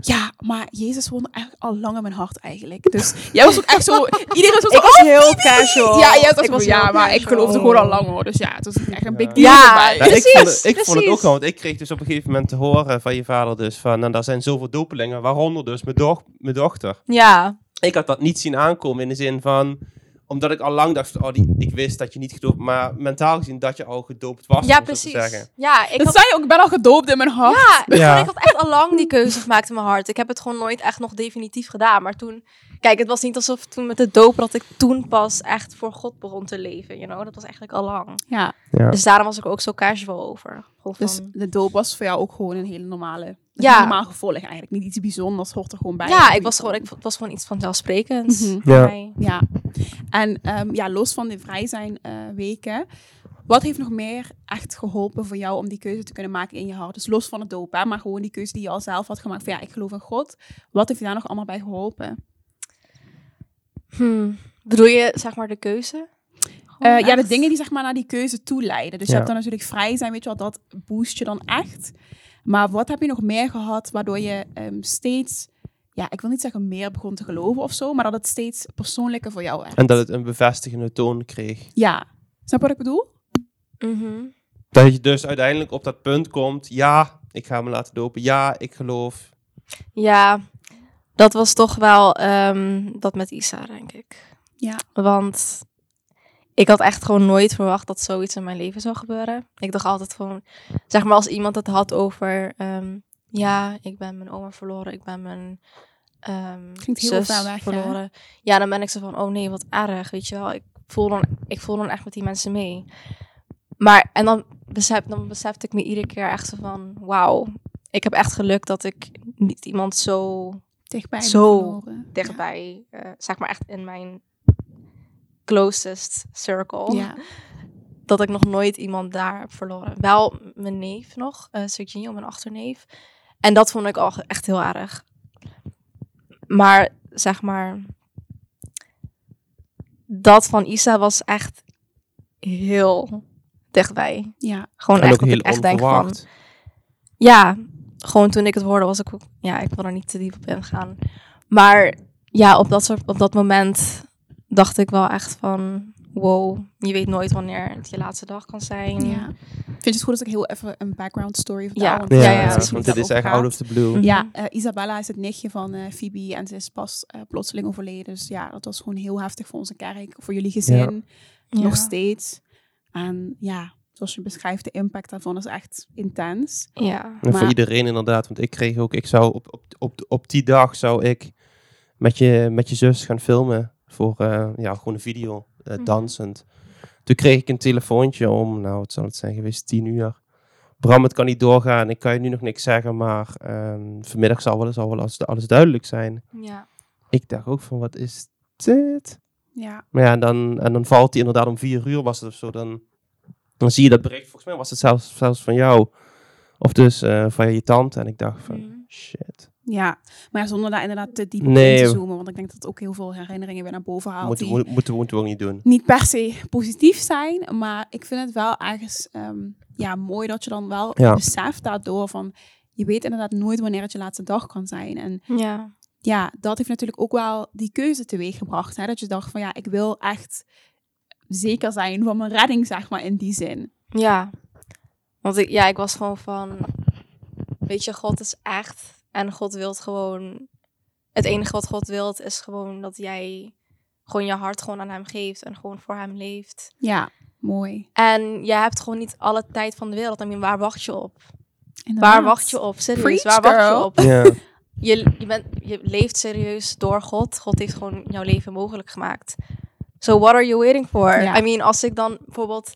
Speaker 2: ja, maar Jezus woonde eigenlijk al lang in mijn hart eigenlijk. Dus jij was ook echt zo, iedereen was
Speaker 1: ik
Speaker 2: zo,
Speaker 1: was
Speaker 2: oh,
Speaker 1: heel casual.
Speaker 2: ja, jij was
Speaker 1: Ik was
Speaker 2: ja,
Speaker 1: heel
Speaker 2: maar ik geloofde gewoon al lang hoor. Dus ja, het was echt een big deal
Speaker 1: Ja,
Speaker 2: erbij.
Speaker 3: Ja, ik, vond het, ik vond het ook wel, want ik kreeg dus op een gegeven moment te horen van je vader dus van, nou, daar zijn zoveel dopelingen, waaronder dus mijn, doch, mijn dochter.
Speaker 1: Ja,
Speaker 3: Ik had dat niet zien aankomen in de zin van, omdat ik al lang dacht, van, oh, die, ik wist dat je niet gedoopt, maar mentaal gezien dat je al gedoopt was,
Speaker 1: ja
Speaker 3: om zo te zeggen.
Speaker 1: precies. Ja, ik
Speaker 2: Dat
Speaker 1: had,
Speaker 2: zei je ook, ik ben al gedoopt in mijn hart.
Speaker 1: ja, ik,
Speaker 3: Ja.
Speaker 1: ik had echt al lang die keuze gemaakt in mijn hart. Ik heb het gewoon nooit echt nog definitief gedaan. Maar toen, kijk, het was niet alsof toen met het dopen dat ik toen pas echt voor God begon te leven. You know? Dat was eigenlijk al lang.
Speaker 2: Ja,
Speaker 3: Ja.
Speaker 1: Dus daarom was ik ook zo casual over.
Speaker 2: Dus
Speaker 1: van-
Speaker 2: de doop was voor jou ook gewoon een hele normale,
Speaker 1: Ja.
Speaker 2: normaal gevolg eigenlijk. Niet iets bijzonders, hoort er gewoon bij.
Speaker 1: Ja, ik was gewoon, ik, het was gewoon iets vanzelfsprekends. Voor
Speaker 3: Ja.
Speaker 2: Ja, en ehm, ja, los van de vrij zijn eh, weken, wat heeft nog meer echt geholpen voor jou om die keuze te kunnen maken in je hart? Dus los van het doop, hè, maar gewoon die keuze die je al zelf had gemaakt van ja, ik geloof in God. Wat heeft je daar nog allemaal bij geholpen?
Speaker 1: Hmm. Bedoel je, zeg maar, de keuze?
Speaker 2: Eh, ja, de dingen die zeg maar naar die keuze toe leiden. Dus
Speaker 3: Ja.
Speaker 2: je hebt dan natuurlijk vrij zijn, weet je wel, dat boost je dan echt. Maar wat heb je nog meer gehad waardoor je ehm, steeds, ja, ik wil niet zeggen meer begon te geloven of zo, maar dat het steeds persoonlijker voor jou werd?
Speaker 3: En dat het een bevestigende toon kreeg.
Speaker 2: Ja, snap wat ik bedoel?
Speaker 1: Mhm.
Speaker 3: Dat je dus uiteindelijk op dat punt komt, ja, ik ga me laten dopen, ja, ik geloof.
Speaker 1: Ja, dat was toch wel ehm, dat met Isa, denk ik.
Speaker 2: Ja.
Speaker 1: Want ik had echt gewoon nooit verwacht dat zoiets in mijn leven zou gebeuren. Ik dacht altijd gewoon, zeg maar als iemand het had over, ehm, ja, ik ben mijn oma verloren, ik ben mijn
Speaker 2: Klinkt heel
Speaker 1: zus
Speaker 2: weg,
Speaker 1: verloren. Ja, dan ben ik zo van, oh nee, wat erg, weet je wel. Ik voel dan, ik voel dan echt met die mensen mee. Maar, en dan, besef, dan besefte ik me iedere keer echt zo van, wauw, ik heb echt geluk dat ik niet iemand zo
Speaker 2: Dichtbij
Speaker 1: Zo dichtbij, eh, zeg maar echt in mijn closest circle,
Speaker 2: Ja.
Speaker 1: dat ik nog nooit iemand daar heb verloren. Wel mijn neef nog, eh Sergio, mijn achterneef. En dat vond ik al echt heel erg. Maar zeg maar, dat van Isa was echt heel dichtbij.
Speaker 2: ja.
Speaker 1: Gewoon
Speaker 3: En
Speaker 1: echt
Speaker 3: heel
Speaker 1: ik echt denk van, ja, gewoon toen ik het hoorde was ik ook... Ja, ik wil er niet te diep op ingaan. Maar ja, op dat, soort, op dat moment dacht ik wel echt van... Wow, je weet nooit wanneer het je laatste dag kan zijn.
Speaker 2: ja. Vind je het goed als ik heel even een background story vertel?
Speaker 1: Ja.
Speaker 2: Want-
Speaker 3: Ja,
Speaker 1: Ja,
Speaker 3: ja,
Speaker 1: ja, dat is
Speaker 3: want dit is
Speaker 1: dat
Speaker 3: echt out of the blue.
Speaker 1: Mhm.
Speaker 2: Ja, eh, Isabella is het nichtje van eh Phoebe en ze is pas eh, plotseling overleden. Dus ja, dat was gewoon heel heftig voor onze kerk, voor jullie gezin,
Speaker 1: Ja.
Speaker 2: nog steeds. En ja, zoals je beschrijft, de impact daarvan is echt intens.
Speaker 1: Ja.
Speaker 3: En voor
Speaker 2: Maar-
Speaker 3: iedereen inderdaad, want ik kreeg ook, ik zou op, op, op, op die dag zou ik met je, met je zus gaan filmen voor eh, ja, gewoon een video, eh,
Speaker 1: Mhm.
Speaker 3: dansend. Toen kreeg ik een telefoontje om, nou wat zal het zijn geweest, tien uur. Bram, het kan niet doorgaan, ik kan je nu nog niks zeggen, maar ehm, vanmiddag zal wel, zal wel alles, alles duidelijk zijn.
Speaker 1: Ja.
Speaker 3: Ik dacht ook van, wat is dit?
Speaker 2: Ja,
Speaker 3: Maar ja, en dan, en dan valt hij inderdaad om vier uur was het of zo. Dan, dan zie je dat bericht. Volgens mij was het zelfs, zelfs van jou. Of dus eh, van je tante. En ik dacht van,
Speaker 1: Mhm.
Speaker 3: shit.
Speaker 2: Ja. maar zonder daar inderdaad te diep
Speaker 3: Nee.
Speaker 2: in te zoomen, want ik denk dat het ook heel veel herinneringen weer naar boven haalt.
Speaker 3: Moeten,
Speaker 2: die-
Speaker 3: moet- moeten, we- moeten we ook niet doen.
Speaker 2: niet per se positief zijn, maar ik vind het wel ergens ehm, ja, mooi dat je dan wel
Speaker 3: Ja.
Speaker 2: beseft daardoor van je weet inderdaad nooit wanneer het je laatste dag kan zijn. En
Speaker 1: Ja.
Speaker 2: ja, dat heeft natuurlijk ook wel die keuze teweeg gebracht. Hè? Dat je dacht van ja, ik wil echt zeker zijn van mijn redding, zeg maar, in die zin.
Speaker 1: Ja. Want ik, ja, ik was gewoon van, weet je, God is echt. En God wilt gewoon, het enige wat God wilt is gewoon dat jij gewoon je hart gewoon aan hem geeft en gewoon voor hem leeft.
Speaker 2: Ja, mooi.
Speaker 1: En je hebt gewoon niet alle tijd van de wereld. I mean, waar wacht je op?
Speaker 2: Inderdaad.
Speaker 1: Waar wacht je op? Serieus,
Speaker 2: Preach,
Speaker 1: waar wacht je op?
Speaker 3: Ja,
Speaker 1: Je, je, bent, je leeft serieus door God. God heeft gewoon jouw leven mogelijk gemaakt. So what are you waiting for? I mean, als ik dan bijvoorbeeld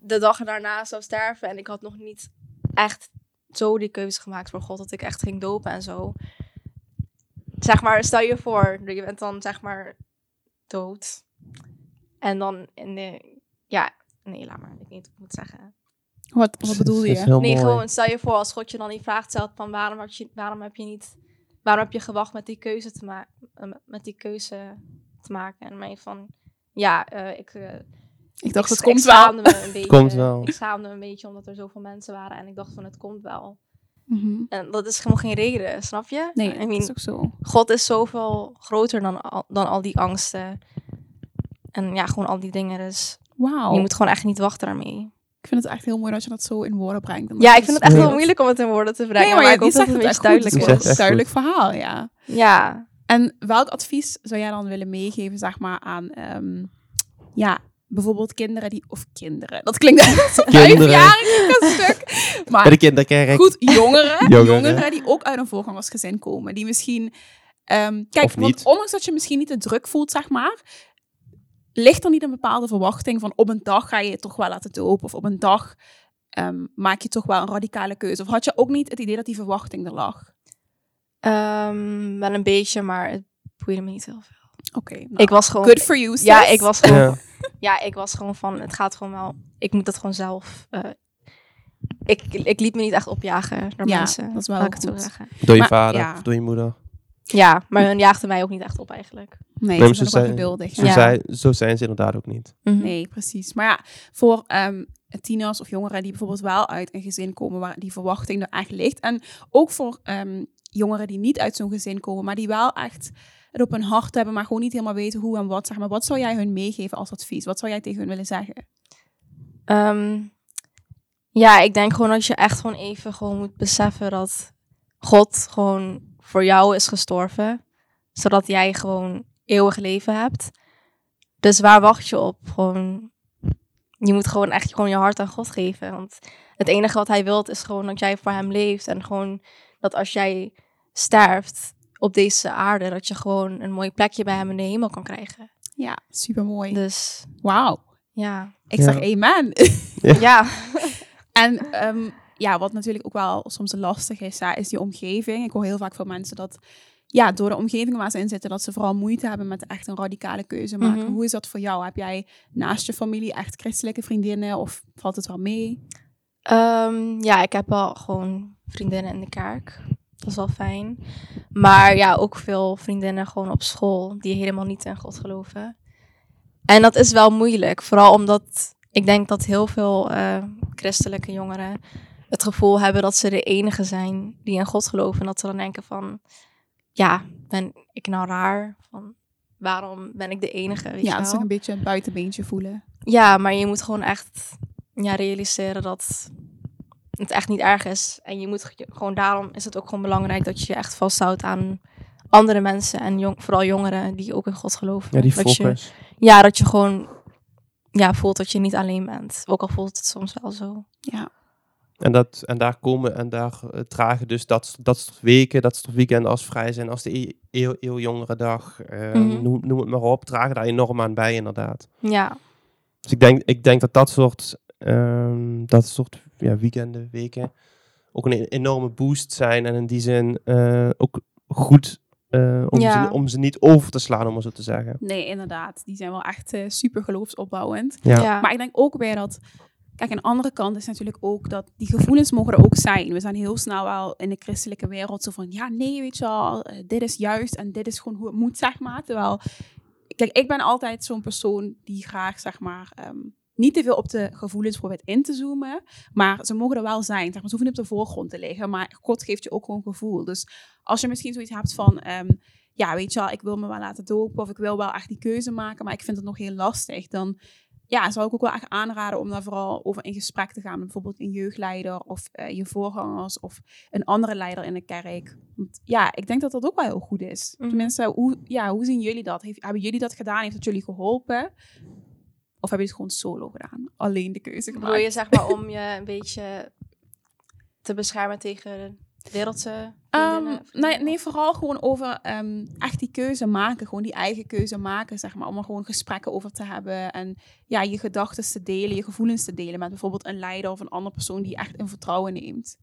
Speaker 1: de dag daarna zou sterven en ik had nog niet echt zo die keuze gemaakt voor God dat ik echt ging dopen en zo. Zeg maar, stel je voor, je bent dan zeg maar dood. En dan in de, ja, nee, laat maar, ik weet niet wat ik moet zeggen.
Speaker 2: Wat, wat bedoel je?
Speaker 3: heel
Speaker 1: Nee,
Speaker 3: mooi.
Speaker 1: gewoon stel je voor als God je dan die vraag stelt van waarom, had je, waarom heb je niet, waarom heb je gewacht met die keuze te maken, met die keuze te maken en mij van, ja, eh, ik, eh,
Speaker 2: Ik dacht,
Speaker 1: ik,
Speaker 2: het komt wel.
Speaker 1: schaamde me een beetje.
Speaker 3: komt wel.
Speaker 1: Ik schaamde me een beetje omdat er zoveel mensen waren en ik dacht van het komt wel.
Speaker 2: Mhm.
Speaker 1: En dat is gewoon geen reden, snap je?
Speaker 2: Nee,
Speaker 1: I
Speaker 2: dat
Speaker 1: mean,
Speaker 2: is ook zo.
Speaker 1: God is zoveel groter dan al, dan al die angsten. En ja, gewoon al die dingen. Dus
Speaker 2: Wauw.
Speaker 1: je moet gewoon echt niet wachten daarmee.
Speaker 2: Ik vind het echt heel mooi dat je dat zo in woorden brengt. En
Speaker 1: Ja, ik vind het echt heel moeilijk om het in woorden te brengen.
Speaker 2: Nee,
Speaker 1: maar,
Speaker 2: maar
Speaker 1: ik
Speaker 2: je,
Speaker 1: hoop
Speaker 2: je
Speaker 1: dat het
Speaker 2: het
Speaker 1: een
Speaker 2: echt
Speaker 1: beetje
Speaker 2: goed.
Speaker 1: duidelijk
Speaker 2: Het is een
Speaker 3: echt
Speaker 2: duidelijk verhaal, ja.
Speaker 1: Ja.
Speaker 2: En welk advies zou jij dan willen meegeven, zeg maar, aan ehm, ja, bijvoorbeeld kinderen die, of kinderen, dat klinkt vijfjarig een stuk.
Speaker 3: Bij de
Speaker 2: Maar
Speaker 3: kinderkerk.
Speaker 2: goed, jongeren,
Speaker 3: Jongeren.
Speaker 2: jongeren die ook uit een voorgangersgezin komen, die misschien, ehm, kijk, want ondanks dat je misschien niet de druk voelt, zeg maar, ligt er niet een bepaalde verwachting van op een dag ga je je toch wel laten dopen of op een dag ehm, maak je toch wel een radicale keuze? Of had je ook niet het idee dat die verwachting er lag?
Speaker 1: Ehm, wel een beetje, maar het boeide me niet heel veel.
Speaker 2: Oké, nou,
Speaker 1: Ik was gewoon...
Speaker 2: good for you,
Speaker 1: ja, ik was gewoon...
Speaker 3: Ja.
Speaker 1: Ja, ik was gewoon van, het gaat gewoon wel... Ik moet het gewoon zelf... eh, ik, ik liet me niet echt opjagen door
Speaker 2: Ja,
Speaker 1: mensen.
Speaker 2: dat is wel
Speaker 1: ik het zo
Speaker 2: goed.
Speaker 1: zeggen.
Speaker 3: Door je
Speaker 2: Maar-
Speaker 3: vader
Speaker 2: ja.
Speaker 3: of door je moeder.
Speaker 1: Ja, maar hun jaagden mij ook niet echt op eigenlijk.
Speaker 2: Nee,
Speaker 3: Nee,
Speaker 2: ze zijn geduldig.
Speaker 3: Zo,
Speaker 2: ja.
Speaker 3: Zijn, zo zijn ze inderdaad ook niet.
Speaker 2: Nee, precies. Maar ja, voor ehm, tieners of jongeren die bijvoorbeeld wel uit een gezin komen waar die verwachting er echt ligt. En ook voor ehm, jongeren die niet uit zo'n gezin komen, maar die wel echt het op hun hart hebben, maar gewoon niet helemaal weten hoe en wat. Zeg maar, wat zou jij hun meegeven als advies? Wat zou jij tegen hun willen zeggen?
Speaker 1: Ehm, ja, ik denk gewoon dat je echt gewoon even gewoon moet beseffen dat God gewoon voor jou is gestorven. Zodat jij gewoon eeuwig leven hebt. Dus waar wacht je op? Gewoon, je moet gewoon echt gewoon je hart aan God geven. Want het enige wat hij wilt is gewoon dat jij voor hem leeft. En gewoon dat als jij sterft op deze aarde, dat je gewoon een mooi plekje bij hem in de hemel kan krijgen.
Speaker 2: Ja, super mooi.
Speaker 1: Dus
Speaker 2: Wauw.
Speaker 1: ja.
Speaker 2: Ik
Speaker 3: Ja.
Speaker 2: zeg amen.
Speaker 1: Ja.
Speaker 2: En ehm, ja, wat natuurlijk ook wel soms lastig is, ja, is die omgeving. Ik hoor heel vaak van mensen dat ja, door de omgeving waar ze in zitten, dat ze vooral moeite hebben met echt een radicale keuze maken.
Speaker 1: Mhm.
Speaker 2: Hoe is dat voor jou? Heb jij naast je familie echt christelijke vriendinnen of valt het wel mee?
Speaker 1: Ehm, ja, ik heb wel gewoon vriendinnen in de kerk. Dat is wel fijn. Maar ja, ook veel vriendinnen gewoon op school die helemaal niet in God geloven. En dat is wel moeilijk. Vooral omdat ik denk dat heel veel eh, christelijke jongeren het gevoel hebben dat ze de enige zijn die in God geloven. En dat ze dan denken van, ja, ben ik nou raar? Van, waarom ben ik de enige? Weet
Speaker 2: ja, dat is toch een beetje een buitenbeentje voelen.
Speaker 1: Ja, maar je moet gewoon echt ja, realiseren dat het echt niet erg is. En je moet ge- gewoon daarom is het ook gewoon belangrijk dat je je echt vasthoudt aan andere mensen en jong, vooral jongeren die ook in God geloven.
Speaker 3: Ja, die
Speaker 1: dat je, ja, dat je gewoon ja, voelt dat je niet alleen bent. Ook al voelt het soms wel zo.
Speaker 2: Ja.
Speaker 3: En, dat, en daar komen en daar eh, dragen dus dat, dat soort weken, dat soort weekenden als vrij zijn, als de e- eeuw, eeuwjongere dag, eh,
Speaker 1: Mhm.
Speaker 3: noem, noem het maar op, dragen daar enorm aan bij inderdaad.
Speaker 1: Ja,
Speaker 3: Dus ik denk, ik denk dat dat soort, ehm, dat soort ja, weekenden, weken ook een e- enorme boost zijn en in die zin eh, ook goed eh, om,
Speaker 1: Ja.
Speaker 3: ze, om ze niet over te slaan, om maar zo te zeggen.
Speaker 2: Nee, inderdaad. Die zijn wel echt eh, super geloofsopbouwend.
Speaker 3: Ja.
Speaker 1: ja.
Speaker 2: Maar ik denk ook weer dat... Kijk, een andere kant is natuurlijk ook dat die gevoelens mogen er ook zijn. We zijn heel snel wel in de christelijke wereld zo van... Ja, nee, weet je wel, dit is juist en dit is gewoon hoe het moet, zeg maar. Terwijl, kijk, ik ben altijd zo'n persoon die graag, zeg maar... ehm, niet te veel op de gevoelens probeert in te zoomen. Maar ze mogen er wel zijn. Zeg maar, ze hoeven niet op de voorgrond te liggen. Maar God geeft je ook gewoon gevoel. Dus als je misschien zoiets hebt van... ehm, ja, weet je wel, ik wil me wel laten dopen. Of ik wil wel echt die keuze maken. Maar ik vind het nog heel lastig. Dan ja, zou ik ook wel echt aanraden om daar vooral over in gesprek te gaan. Bijvoorbeeld een jeugdleider of eh, je voorgangers of een andere leider in de kerk. Want ja, ik denk dat dat ook wel heel goed is.
Speaker 1: Mhm.
Speaker 2: Tenminste, hoe, ja, hoe zien jullie dat? Heeft, hebben jullie dat gedaan? Heeft dat jullie geholpen? Of hebben jullie het gewoon solo gedaan? Alleen de keuze
Speaker 1: Bedoel
Speaker 2: gemaakt?
Speaker 1: je zeg maar om je een beetje te beschermen tegen wereldse
Speaker 2: Ehm,
Speaker 1: vriendinnen?
Speaker 2: nee, nee, vooral gewoon over ehm, echt die keuze maken. Gewoon die eigen keuze maken, zeg maar. Om er gewoon gesprekken over te hebben. En ja, je gedachten te delen, je gevoelens te delen. Met bijvoorbeeld een leider of een andere persoon die je echt in vertrouwen neemt.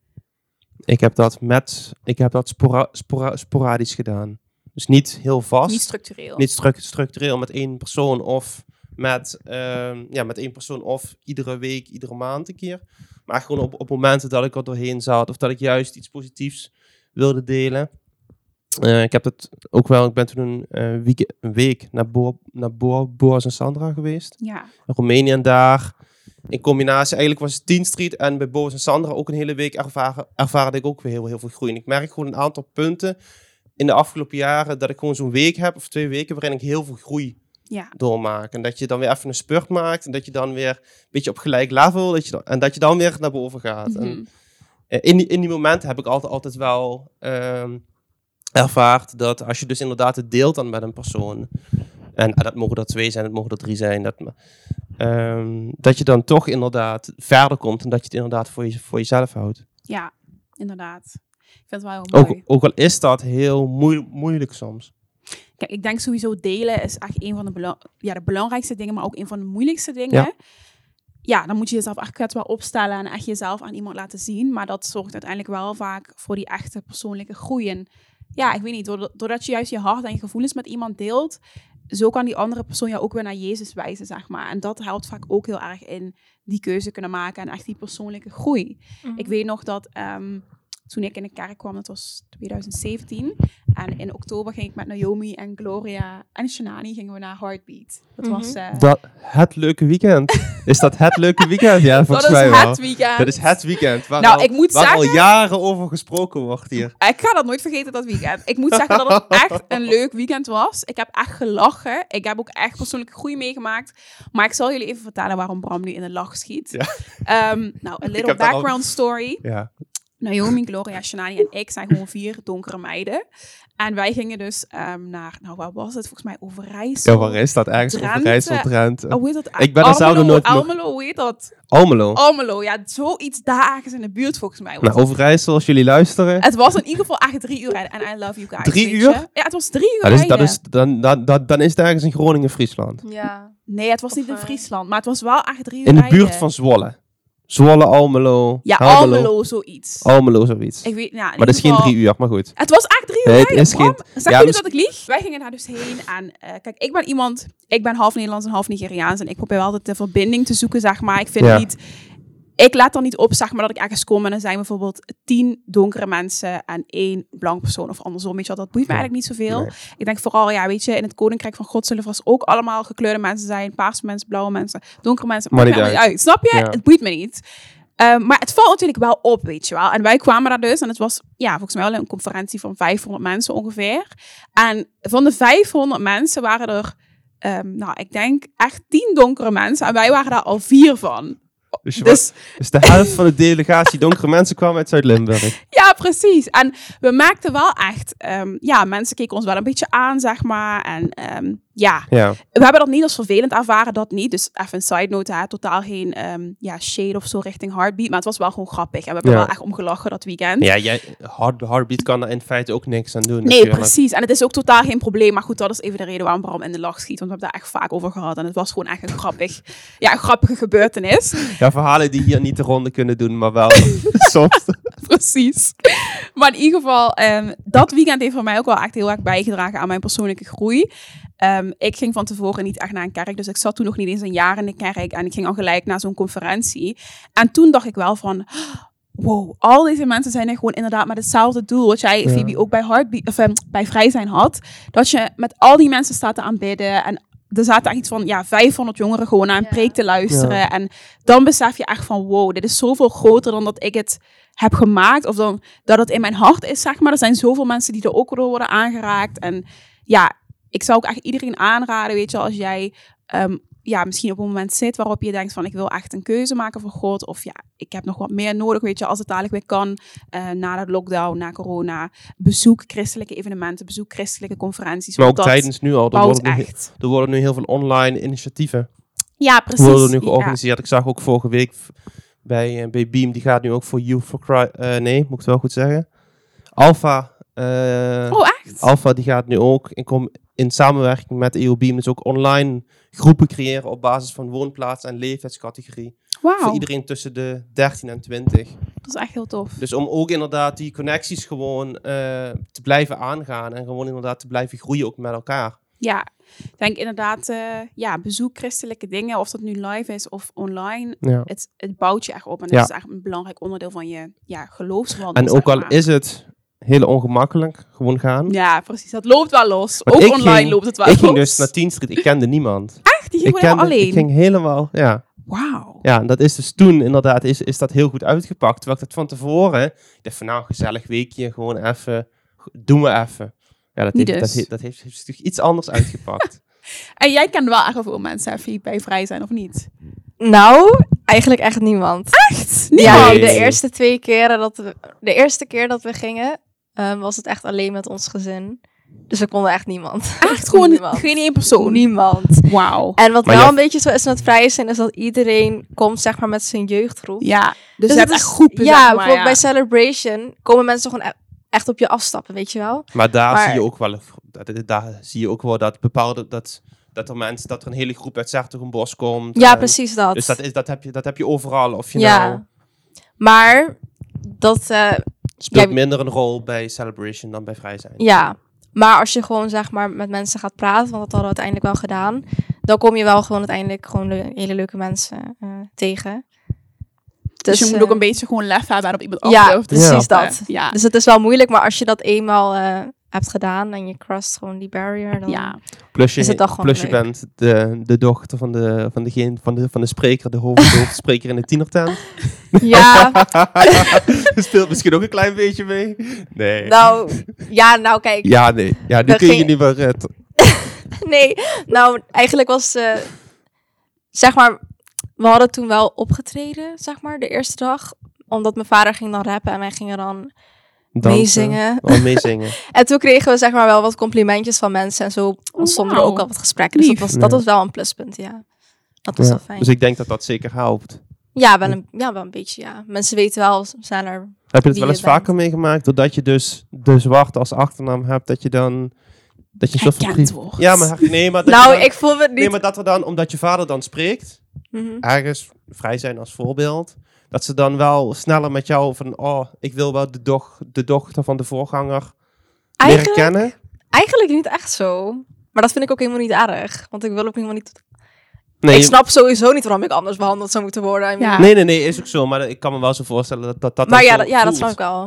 Speaker 3: Ik heb dat met, ik heb dat spora- spora- sporadisch gedaan. Dus niet heel vast.
Speaker 2: Niet structureel.
Speaker 3: niet stru- structureel met één persoon of met, ehm, ja, met één persoon of iedere week, iedere maand een keer. Maar gewoon op, op momenten dat ik er doorheen zat of dat ik juist iets positiefs wilde delen. Eh, ik heb het ook wel, ik ben toen een, eh, week, een week naar, Bo naar Bo Boas en Sandra geweest.
Speaker 2: Ja,
Speaker 3: In Roemenië en daar. In combinatie, eigenlijk was het 10 Street en bij Boas en Sandra ook een hele week ervaren, ervaarde ik ook weer heel, heel veel groei. En ik merk gewoon een aantal punten in de afgelopen jaren dat ik gewoon zo'n week heb of twee weken waarin ik heel veel groei
Speaker 2: ja,
Speaker 3: doormaak. En dat je dan weer even een spurt maakt en dat je dan weer een beetje op gelijk level dat je dan, en dat je dan weer naar boven gaat. En,
Speaker 2: Mhm.
Speaker 3: eh, in, die, in die momenten heb ik altijd, altijd wel ehm ervaard dat als je dus inderdaad het deelt dan met een persoon, en ah, dat mogen er twee zijn, dat mogen er drie zijn, dat, ehm, dat je dan toch inderdaad verder komt en dat je het inderdaad voor, je, voor jezelf houdt.
Speaker 2: ja, inderdaad. Ik vind het wel heel mooi.
Speaker 3: Ook, ook al is dat heel moe- moeilijk soms.
Speaker 2: Kijk, ik denk sowieso delen is echt een van de, bela- ja, de belangrijkste dingen, maar ook een van de moeilijkste dingen.
Speaker 3: Ja.
Speaker 2: Ja. dan moet je jezelf echt kwetsbaar opstellen en echt jezelf aan iemand laten zien. Maar dat zorgt uiteindelijk wel vaak voor die echte persoonlijke groei. En ja, ik weet niet, doordat, je juist je hart en je gevoelens met iemand deelt, zo kan die andere persoon jou ook weer naar Jezus wijzen, zeg maar. En dat helpt vaak ook heel erg in die keuze kunnen maken en echt die persoonlijke groei.
Speaker 1: Mhm.
Speaker 2: Ik weet nog dat ehm, toen ik in de kerk kwam, dat was 2017. En in oktober ging ik met Naomi en Gloria en Shanani gingen we naar Heartbeat. Dat
Speaker 1: Mhm.
Speaker 2: was eh,
Speaker 3: Dat, het leuke weekend. is dat het leuke weekend? Ja,
Speaker 2: dat
Speaker 3: volgens
Speaker 2: is
Speaker 3: mij wel.
Speaker 2: het weekend.
Speaker 3: Dat is het weekend. Waar,
Speaker 2: Nou,
Speaker 3: al,
Speaker 2: ik moet
Speaker 3: waar al
Speaker 2: zeggen-
Speaker 3: jaren over gesproken wordt hier.
Speaker 2: Ik ga dat nooit vergeten, dat weekend. Ik moet zeggen dat het echt een leuk weekend was. Ik heb echt gelachen. Ik heb ook echt persoonlijke groei meegemaakt. Maar ik zal jullie even vertellen waarom Bram nu in de lach schiet.
Speaker 3: Ja.
Speaker 2: Ehm, nou, a little
Speaker 3: al-
Speaker 2: background story.
Speaker 3: Ja.
Speaker 2: Naomi, Gloria, Shanani en ik zijn gewoon vier donkere meiden. En wij gingen dus ehm, naar, nou waar was het? Volgens mij Overijssel.
Speaker 3: Ja, waar is dat? Ergens
Speaker 2: Drenthe.
Speaker 3: Overijssel, Drenthe.
Speaker 2: Oh, hoe heet dat?
Speaker 3: Ik ben er zelf
Speaker 2: Almelo,
Speaker 3: nooit-
Speaker 2: Almelo, hoe heet dat?
Speaker 3: Almelo.
Speaker 2: Almelo, ja, zoiets daar ergens in de buurt volgens mij.
Speaker 3: Nou. Overijssel, als jullie luisteren.
Speaker 2: Het was in ieder geval echt drie uur rijden. En I love you guys.
Speaker 3: Drie uur?
Speaker 2: je. Ja, het was drie uur
Speaker 3: Ja, dus, dat
Speaker 2: rijden.
Speaker 3: is, dan, dan, dan, dan is het ergens in Groningen, Friesland.
Speaker 1: Ja.
Speaker 2: Nee, het was
Speaker 1: Of,
Speaker 2: niet in
Speaker 1: eh,
Speaker 2: Friesland. Maar het was wel echt drie uur
Speaker 3: In de
Speaker 2: rijden.
Speaker 3: buurt van Zwolle. Zwolle, Almelo.
Speaker 2: Ja. Almelo, zoiets.
Speaker 3: Almelo, zoiets.
Speaker 2: Ik weet, ja,
Speaker 3: maar dat is geen drie uur, maar goed.
Speaker 2: Het was echt drie uur
Speaker 3: Nee, het is geen-.
Speaker 2: Zeg
Speaker 3: ja,
Speaker 2: jullie
Speaker 3: mis-
Speaker 2: dat ik lieg? Wij gingen daar dus heen en eh, kijk, ik ben iemand, ik ben half Nederlands en half Nigeriaans en ik probeer wel altijd de verbinding te zoeken, zeg maar. Ik vind
Speaker 3: Ja.
Speaker 2: niet, ik laat er niet op, zeg maar, dat ik ergens kom en er zijn bijvoorbeeld tien donkere mensen en één blank persoon of andersom, weet je wel, dat boeit me eigenlijk niet zoveel.
Speaker 3: Nee.
Speaker 2: Ik denk vooral, ja, weet je, in het Koninkrijk van God zullen vast ook allemaal gekleurde mensen zijn, paarse mensen, blauwe mensen, donkere mensen,
Speaker 3: Maar niet
Speaker 2: uit. Snap je?
Speaker 3: Ja.
Speaker 2: Het boeit me niet. Ehm, maar het valt natuurlijk wel op, weet je wel. En wij kwamen daar dus, en het was ja, volgens mij wel een conferentie van 500 mensen ongeveer. En van de 500 mensen waren er, ehm, nou, ik denk echt 10 donkere mensen. En wij waren daar al vier van.
Speaker 3: Dus, je
Speaker 2: Dus
Speaker 3: was- dus de helft van de delegatie donkere mensen kwam uit Zuid-Limburg.
Speaker 2: ja, precies. En we merkten wel echt, ehm, ja, mensen keken ons wel een beetje aan, zeg maar. En ehm, ja,
Speaker 3: Ja.
Speaker 2: we hebben dat niet als vervelend ervaren, dat niet. Dus even een side note, hè, totaal geen ehm, ja, shade of zo richting Heartbeat. Maar het was wel gewoon grappig. En we hebben
Speaker 3: Ja.
Speaker 2: er wel echt om gelachen dat weekend.
Speaker 3: Ja, jij, hard, Heartbeat kan er in feite ook niks aan doen.
Speaker 2: Nee, precies. En het is ook totaal geen probleem. Maar goed, dat is even de reden waarom Bram in de lach schiet. Want we hebben daar echt vaak over gehad. En het was gewoon echt een grappig, ja, een grappige gebeurtenis.
Speaker 3: Ja, verhalen die hier niet de ronde kunnen doen, maar wel soms.
Speaker 2: Precies. Maar in ieder geval, ehm, dat weekend heeft voor mij ook wel echt heel erg bijgedragen aan mijn persoonlijke groei. Ehm, ik ging van tevoren niet echt naar een kerk, dus ik zat toen nog niet eens een jaar in de kerk. En ik ging al gelijk naar zo'n conferentie. En toen dacht ik wel van, wow, al deze mensen zijn er gewoon inderdaad met hetzelfde doel. Wat jij,
Speaker 3: Ja.
Speaker 2: Phoebe, ook bij, Heartbeat, of, ehm, bij Vrij Zijn had. Dat je met al die mensen staat te aanbidden. En er zaten echt iets van ja, 500 jongeren gewoon naar een
Speaker 1: Ja.
Speaker 2: preek te luisteren.
Speaker 3: Ja.
Speaker 2: En dan besef je echt van, wow, dit is zoveel groter dan dat ik het heb gemaakt. Of dan dat het in mijn hart is, zeg maar. Er zijn zoveel mensen die er ook door worden aangeraakt. En ja, ik zou ook echt iedereen aanraden, weet je, als jij ehm, ja, misschien op een moment zit waarop je denkt van ik wil echt een keuze maken voor God. Of ja, ik heb nog wat meer nodig, weet je, als het dadelijk weer kan. eh, na de lockdown, na corona. Bezoek christelijke evenementen, bezoek christelijke conferenties.
Speaker 3: Maar ook tijdens nu al. Er worden, nu,
Speaker 2: echt.
Speaker 3: er worden nu heel veel online initiatieven
Speaker 2: Ja, precies.
Speaker 3: worden nu
Speaker 2: Ja.
Speaker 3: georganiseerd. Ik zag ook vorige week bij, eh, bij Beam, die gaat nu ook voor Youth for Christ. eh, nee, moet ik het wel goed zeggen. Alpha. Eh,
Speaker 2: Oh, echt?
Speaker 3: Alpha die gaat nu ook in, com- in samenwerking met EO Beam dus ook online groepen creëren op basis van woonplaats en leeftijdscategorie. Voor
Speaker 2: Wauw,
Speaker 3: iedereen tussen de 13 en 20.
Speaker 2: dat is echt heel tof.
Speaker 3: Dus om ook inderdaad die connecties gewoon eh, te blijven aangaan en gewoon inderdaad te blijven groeien ook met elkaar.
Speaker 2: Ja, ik denk inderdaad, eh, ja, bezoek christelijke dingen, of dat nu live is of online.
Speaker 3: Ja.
Speaker 2: Het, het bouwt je echt op en
Speaker 3: Ja.
Speaker 2: dat is echt een belangrijk onderdeel van je ja, geloofswandel.
Speaker 3: En ook al
Speaker 2: maar.
Speaker 3: is het heel ongemakkelijk, gewoon gaan.
Speaker 2: Ja, precies. Dat loopt wel los.
Speaker 3: Want
Speaker 2: ook
Speaker 3: ik
Speaker 2: online
Speaker 3: ging-
Speaker 2: loopt het wel
Speaker 3: ik
Speaker 2: los.
Speaker 3: ging dus naar 10 Street, ik kende niemand.
Speaker 2: Echt? Die ging
Speaker 3: Ik,
Speaker 2: gewoon helemaal
Speaker 3: kende,
Speaker 2: alleen?
Speaker 3: ik ging helemaal, ja.
Speaker 2: Wauw.
Speaker 3: Ja, en dat is dus toen inderdaad, is, is dat heel goed uitgepakt. Terwijl ik dat van tevoren, ik dacht van nou, gezellig weekje, gewoon even, doen we even. Ja, dat
Speaker 2: Niet
Speaker 3: heeft, dat,
Speaker 2: dus.
Speaker 3: heeft, dat heeft, heeft zich iets anders uitgepakt.
Speaker 2: En jij kent wel echt veel mensen, hè, Fiep, bij vrij zijn of niet?
Speaker 1: Nou, eigenlijk echt niemand.
Speaker 2: Echt?
Speaker 1: Ja,
Speaker 3: Nee.
Speaker 1: de eerste twee keren dat we, de eerste keer dat we gingen, ehm, was het echt alleen met ons gezin. Dus we konden echt niemand.
Speaker 2: Echt gewoon
Speaker 1: niemand.
Speaker 2: geen één persoon?
Speaker 1: Niemand.
Speaker 2: Wauw.
Speaker 1: En wat
Speaker 3: Maar
Speaker 1: wel een beetje zo is met vrije zijn, is dat iedereen komt zeg maar met zijn jeugdgroep.
Speaker 2: Ja, dus,
Speaker 1: Dus
Speaker 2: je hebt
Speaker 1: het
Speaker 2: echt
Speaker 1: is-
Speaker 2: groepen,
Speaker 1: Ja,
Speaker 2: zeg maar,
Speaker 1: bijvoorbeeld
Speaker 2: ja.
Speaker 1: bij Celebration komen mensen gewoon e- echt op je afstappen, weet je wel?
Speaker 3: Maar daar
Speaker 1: Maar-
Speaker 3: zie je ook wel, dat- daar zie je ook wel dat bepaalde, dat, dat er mensen, dat er een hele groep uit Zertogenbos komt.
Speaker 1: Ja,
Speaker 3: en-
Speaker 1: precies dat.
Speaker 3: Dus dat, is, dat, heb je, dat heb je overal. Of je
Speaker 1: Ja.
Speaker 3: nou,
Speaker 1: Maar dat, eh,
Speaker 3: speelt
Speaker 1: Ja,
Speaker 3: minder een rol bij Celebration dan bij Vrij Zijn.
Speaker 1: ja. Maar als je gewoon zeg maar met mensen gaat praten, want dat hadden we uiteindelijk wel gedaan, dan kom je wel gewoon uiteindelijk gewoon hele leuke mensen eh, tegen.
Speaker 2: Dus, je moet
Speaker 1: eh,
Speaker 2: ook een beetje gewoon lef hebben en op iemand
Speaker 1: Ja,
Speaker 2: af durven te
Speaker 1: precies dat.
Speaker 2: Ja.
Speaker 1: Dus het is wel moeilijk, maar als je dat eenmaal eh, hebt gedaan en je crosst gewoon die barrier, dan...
Speaker 2: ja.
Speaker 3: Plus je,
Speaker 1: Is het toch gewoon
Speaker 3: plus je bent de, de dochter van de, van, degene, van, de, van de spreker, de hoofd- de hoofdspreker in de tienertent.
Speaker 1: Ja,
Speaker 3: Speelt misschien ook een klein beetje mee. Nee.
Speaker 1: nou, ja, nou kijk.
Speaker 3: Ja, nee. Ja, nu
Speaker 1: We
Speaker 3: kun je niet meer... t-
Speaker 1: Nee, nou, eigenlijk was, eh zeg maar, we hadden toen wel opgetreden, zeg maar, de eerste dag. Omdat mijn vader ging dan rappen en wij gingen dan
Speaker 3: dansen.
Speaker 1: meezingen.
Speaker 3: Oh, meezingen.
Speaker 1: En toen kregen we zeg maar wel wat complimentjes van mensen en zo ontstonden er
Speaker 2: wauw.
Speaker 1: ook al wat gesprekken. Dus dat was, dat
Speaker 3: Ja.
Speaker 1: was wel een pluspunt, ja. Dat was
Speaker 3: Ja,
Speaker 1: wel fijn.
Speaker 3: Dus ik denk dat dat zeker helpt.
Speaker 1: Ja, wel een, ja, wel een beetje, ja. Mensen weten wel sneller.
Speaker 3: Heb je het wel eens vaker meegemaakt? Doordat je dus de zwarte als achternaam hebt, dat je dan... Dat je soort
Speaker 2: wordt.
Speaker 3: Ja, maar nee, maar
Speaker 1: Nou,
Speaker 3: dan-
Speaker 1: ik voel
Speaker 3: Nee,
Speaker 1: niet...
Speaker 3: maar dat er dan, omdat je vader dan spreekt,
Speaker 1: Mhm.
Speaker 3: ergens vrij zijn als voorbeeld, dat ze dan wel sneller met jou van, oh, ik wil wel de, doch, de dochter van de voorganger leren
Speaker 1: Eigenlijk,
Speaker 3: kennen.
Speaker 1: eigenlijk niet echt zo. Maar dat vind ik ook helemaal niet erg. Want ik wil ook helemaal niet...
Speaker 3: Nee,
Speaker 1: Ik snap sowieso niet waarom ik anders behandeld zou moeten worden.
Speaker 2: Ja.
Speaker 3: nee, nee, nee, is ook zo, maar ik kan me wel zo voorstellen dat dat, dat
Speaker 1: Maar ja,
Speaker 3: zo
Speaker 1: dat, ja, dat snap ik wel.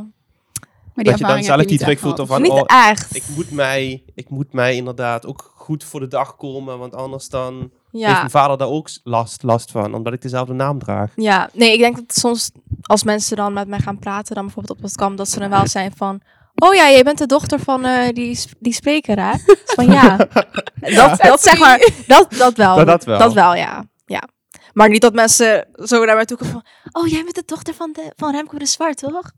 Speaker 2: Maar die
Speaker 3: Dat je dan zelf
Speaker 2: niet
Speaker 3: druk voelt of van,
Speaker 1: niet
Speaker 3: oh,
Speaker 1: echt.
Speaker 3: ik moet, mij, ik moet mij inderdaad ook goed voor de dag komen, want anders dan heeft
Speaker 1: ja.
Speaker 3: mijn vader daar ook last, last van, omdat ik dezelfde naam draag.
Speaker 1: ja, nee, ik denk dat soms als mensen dan met mij gaan praten, dan bijvoorbeeld op het kamp, dat ze dan wel zijn van... Oh ja, jij bent de dochter van eh, die, die spreker, hè? Dus van ja. Dat, dat zeg maar, dat, dat wel.
Speaker 3: Dat- dat wel.
Speaker 1: Dat wel, ja. ja. Maar niet dat mensen zo naar mij toe komen van... Oh, jij bent de dochter van, de, van Remco de Zwart, toch?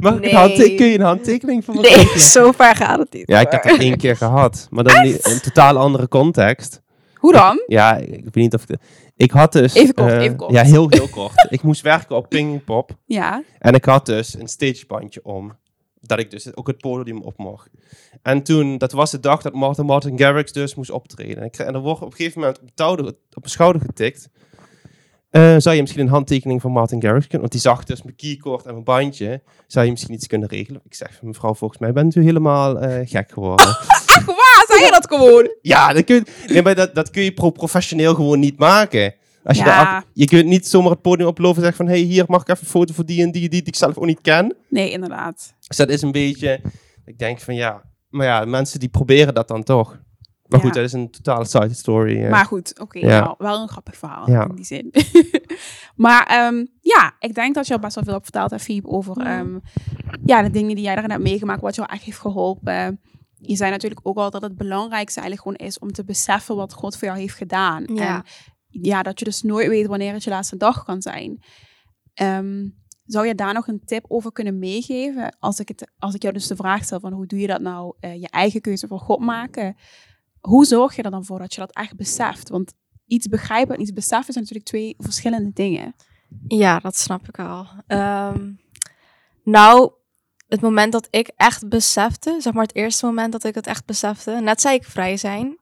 Speaker 3: Mag ik
Speaker 1: Nee.
Speaker 3: kun je een handtekening van me
Speaker 1: Nee, zo ver gaat het niet.
Speaker 3: Ja, ik heb het één keer gehad. Maar dan in een totaal andere context.
Speaker 2: Hoe dan?
Speaker 3: Ja, ik, ik weet niet of... De, ik had dus...
Speaker 2: Even kort,
Speaker 3: eh,
Speaker 2: even kort.
Speaker 3: Ja, heel, heel kort. ik moest werken op Pinkpop.
Speaker 2: Ja.
Speaker 3: En ik had dus een stagebandje om. Dat ik dus ook het podium op mocht. En toen, dat was de dag dat Martin, Martin Garrix dus moest optreden. En, ik, en er wordt op een gegeven moment op, touw, op mijn schouder getikt. Eh, zou je misschien een handtekening van Martin Garrix kunnen? Want die zag dus mijn keycord en mijn bandje. Zou je misschien iets kunnen regelen? Ik zeg, mevrouw, volgens mij bent u helemaal eh, gek geworden.
Speaker 2: Je dat gewoon?
Speaker 3: ja, dat kun, je, nee, maar dat, dat kun je pro professioneel gewoon niet maken. Als je,
Speaker 2: Ja.
Speaker 3: je kunt niet zomaar het podium oplopen en zeggen van... hey, hier mag ik even een foto voor die en die, die, die ik zelf ook niet ken.
Speaker 2: Nee, inderdaad.
Speaker 3: Dus dat is een beetje, ik denk van ja, maar ja, mensen die proberen dat dan toch. Maar
Speaker 2: Ja.
Speaker 3: goed, dat is een totale side story. eh.
Speaker 2: Maar goed, oké.
Speaker 3: Ja.
Speaker 2: wel, wel een grappig verhaal
Speaker 3: Ja.
Speaker 2: in die zin. maar ehm, ja, ik denk dat je al best wel veel hebt verteld, Fiep, over
Speaker 1: Ja.
Speaker 2: ehm, ja, de dingen die jij daarin hebt meegemaakt, wat jou echt heeft geholpen. Je zei natuurlijk ook al dat het belangrijkste eigenlijk gewoon is om te beseffen wat God voor jou heeft gedaan.
Speaker 1: Ja.
Speaker 2: En ja, dat je dus nooit weet wanneer het je laatste dag kan zijn. Ehm, zou je daar nog een tip over kunnen meegeven? Als ik, het, als ik jou dus de vraag stel van hoe doe je dat nou, eh, je eigen keuze voor God maken. Hoe zorg je er dan voor dat je dat echt beseft? Want iets begrijpen en iets beseffen zijn natuurlijk twee verschillende dingen.
Speaker 1: Ja, dat snap ik al. Ehm, nou, het moment dat ik echt besefte, zeg maar het eerste moment dat ik het echt besefte, net zei ik vrij zijn,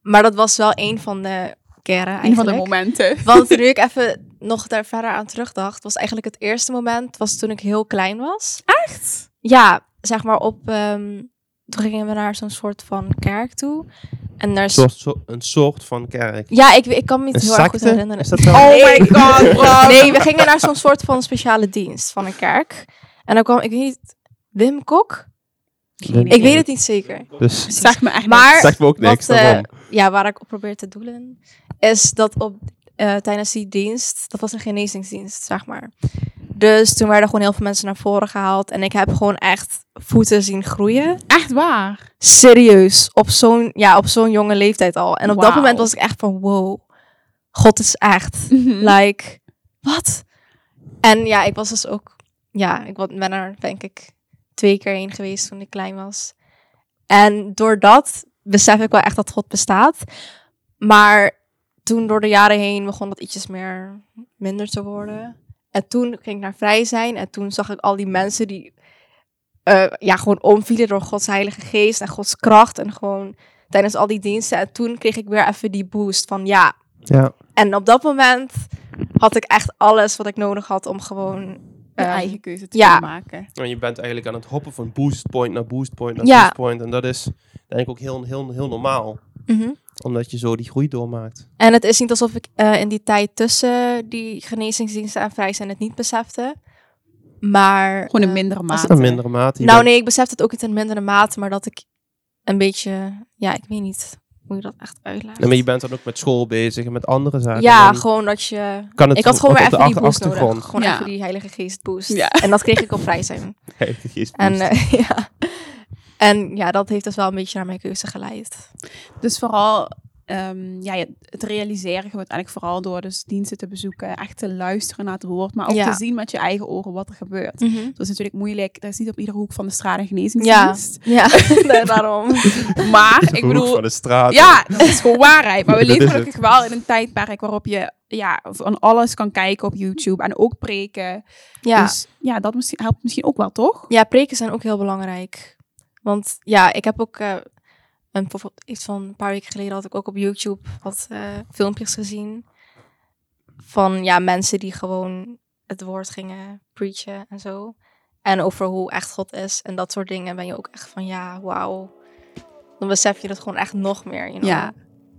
Speaker 1: maar dat was wel een van de keren
Speaker 2: Een
Speaker 1: eigenlijk.
Speaker 2: van de momenten.
Speaker 1: Want nu ik even nog daar verder aan terugdacht, was eigenlijk het eerste moment was toen ik heel klein was.
Speaker 2: Echt?
Speaker 1: Ja, zeg maar op, ehm, toen gingen we naar zo'n soort van kerk toe. En daar
Speaker 3: Een
Speaker 1: is...
Speaker 3: soort, zo- een soort van kerk.
Speaker 1: Ja, ik, ik kan me niet
Speaker 3: Een
Speaker 1: heel erg goed herinneren.
Speaker 3: Is dat?
Speaker 2: Oh
Speaker 1: Nee.
Speaker 2: my god, bro.
Speaker 1: Nee, we gingen naar zo'n soort van speciale dienst van een kerk. En dan kwam, ik weet niet, Wim Kok?
Speaker 2: Geen
Speaker 1: Ik weet het niet zeker.
Speaker 3: Dus
Speaker 2: Zeg me echt
Speaker 1: Maar-
Speaker 2: niks.
Speaker 3: zegt me ook niks.
Speaker 1: Wat, eh,
Speaker 3: daarom.
Speaker 1: Ja, waar ik op probeer te doelen, is dat op, eh, tijdens die dienst, dat was een genezingsdienst, zeg maar. Dus toen werden gewoon heel veel mensen naar voren gehaald. En ik heb gewoon echt voeten zien groeien.
Speaker 2: Echt waar.
Speaker 1: Serieus. Op zo'n ja, op zo'n jonge leeftijd al. En op dat moment was ik echt van, wow. God is echt.
Speaker 2: Mhm.
Speaker 1: Like, wat? En ja, ik was dus ook, ja, ik ben er denk ik twee keer heen geweest toen ik klein was. En door dat besef ik wel echt dat God bestaat. Maar toen door de jaren heen begon dat ietsjes meer minder te worden. En toen ging ik naar vrij zijn en toen zag ik al die mensen die eh, ja, gewoon omvielen door Gods heilige geest en Gods kracht. En gewoon tijdens al die diensten. En toen kreeg ik weer even die boost van ja,
Speaker 3: Ja.
Speaker 1: en op dat moment had ik echt alles wat ik nodig had om gewoon... Ehm,
Speaker 2: eigen keuze te
Speaker 1: ja.
Speaker 2: maken.
Speaker 3: En je bent eigenlijk aan het hoppen van boost point naar boost point naar
Speaker 1: Ja.
Speaker 3: boost point. En dat is denk ik ook heel, heel, heel normaal.
Speaker 1: mhm.
Speaker 3: Omdat je zo die groei doormaakt.
Speaker 1: En het is niet alsof ik eh, in die tijd tussen die genezingsdiensten en vrij zijn het niet besefte. Maar...
Speaker 2: Gewoon een
Speaker 1: eh,
Speaker 2: mindere mate.
Speaker 1: het-
Speaker 3: Een mindere mate.
Speaker 1: Nou
Speaker 3: bent-
Speaker 1: nee, ik besefte het ook niet in mindere mate, maar dat ik een beetje... Ja, ik weet niet hoe je dat echt uitlegt.
Speaker 3: Nee, maar je bent dan ook met school bezig en met andere zaken.
Speaker 1: ja, gewoon dat je...
Speaker 3: kan het
Speaker 1: Ik had gewoon weer
Speaker 3: op
Speaker 1: even
Speaker 3: de
Speaker 1: die boost
Speaker 3: achtergrond.
Speaker 1: nodig. Gewoon
Speaker 2: Ja.
Speaker 1: even die heilige geest boost.
Speaker 2: Ja.
Speaker 1: En dat kreeg ik op vrij zijn.
Speaker 3: Heilige Geest
Speaker 1: En
Speaker 3: boost.
Speaker 1: eh, ja. En ja, dat heeft dus wel een beetje naar mijn keuze geleid.
Speaker 2: Dus vooral ehm, ja, het realiseren gebeurt eigenlijk vooral door dus diensten te bezoeken, echt te luisteren naar het woord, maar ook
Speaker 1: Ja.
Speaker 2: te zien met je eigen ogen wat er gebeurt.
Speaker 1: Mhm.
Speaker 2: Dat is natuurlijk moeilijk. Dat is niet op iedere hoek van de straat een
Speaker 1: Ja,
Speaker 2: genezingsdienst.
Speaker 1: ja. nee, daarom.
Speaker 2: Maar
Speaker 3: De
Speaker 2: ik
Speaker 3: hoek
Speaker 2: bedoel,
Speaker 3: van de straat.
Speaker 2: ja, dat is gewoon waarheid. Maar we leven gelukkig wel in een tijdperk waarop je ja, van alles kan kijken op YouTube en ook preken.
Speaker 1: Ja.
Speaker 2: Dus ja, dat misschien, helpt misschien ook wel, toch?
Speaker 1: ja, preken zijn ook heel belangrijk. Want ja, ik heb ook... eh, een, bijvoorbeeld iets van een paar weken geleden had ik ook op YouTube wat eh, filmpjes gezien. Van ja, mensen die gewoon het woord gingen preachen en zo. En over hoe echt God is en dat soort dingen ben je ook echt van ja, wauw. Dan besef je dat gewoon echt nog meer. You know?
Speaker 2: Ja.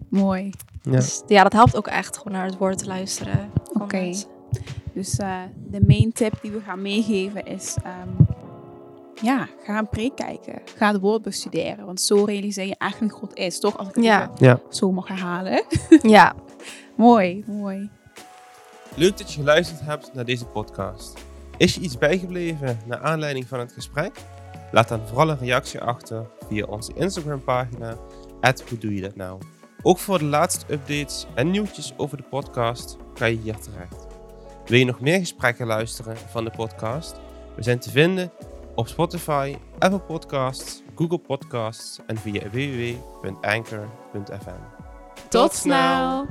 Speaker 2: Mooi.
Speaker 3: Ja.
Speaker 1: Dus ja, dat helpt ook echt gewoon naar het woord te luisteren.
Speaker 2: Oké. Dus eh, de main tip die we gaan meegeven is... ehm, ja, ga een preek kijken. Ga het woord bestuderen. Want zo realiseer je eigenlijk God is, toch? Als ik het
Speaker 1: ja.
Speaker 3: ja.
Speaker 2: zo mag herhalen.
Speaker 1: ja.
Speaker 2: mooi, mooi.
Speaker 3: Leuk dat je geluisterd hebt naar deze podcast. Is je iets bijgebleven naar aanleiding van het gesprek? Laat dan vooral een reactie achter via onze Instagram-pagina. Hoe doe je dat nou? Ook voor de laatste updates en nieuwtjes over de podcast kan je hier terecht. Wil je nog meer gesprekken luisteren van de podcast? We zijn te vinden op Spotify, Apple Podcasts, Google Podcasts en via www.anchor.fm.
Speaker 2: Tot snel!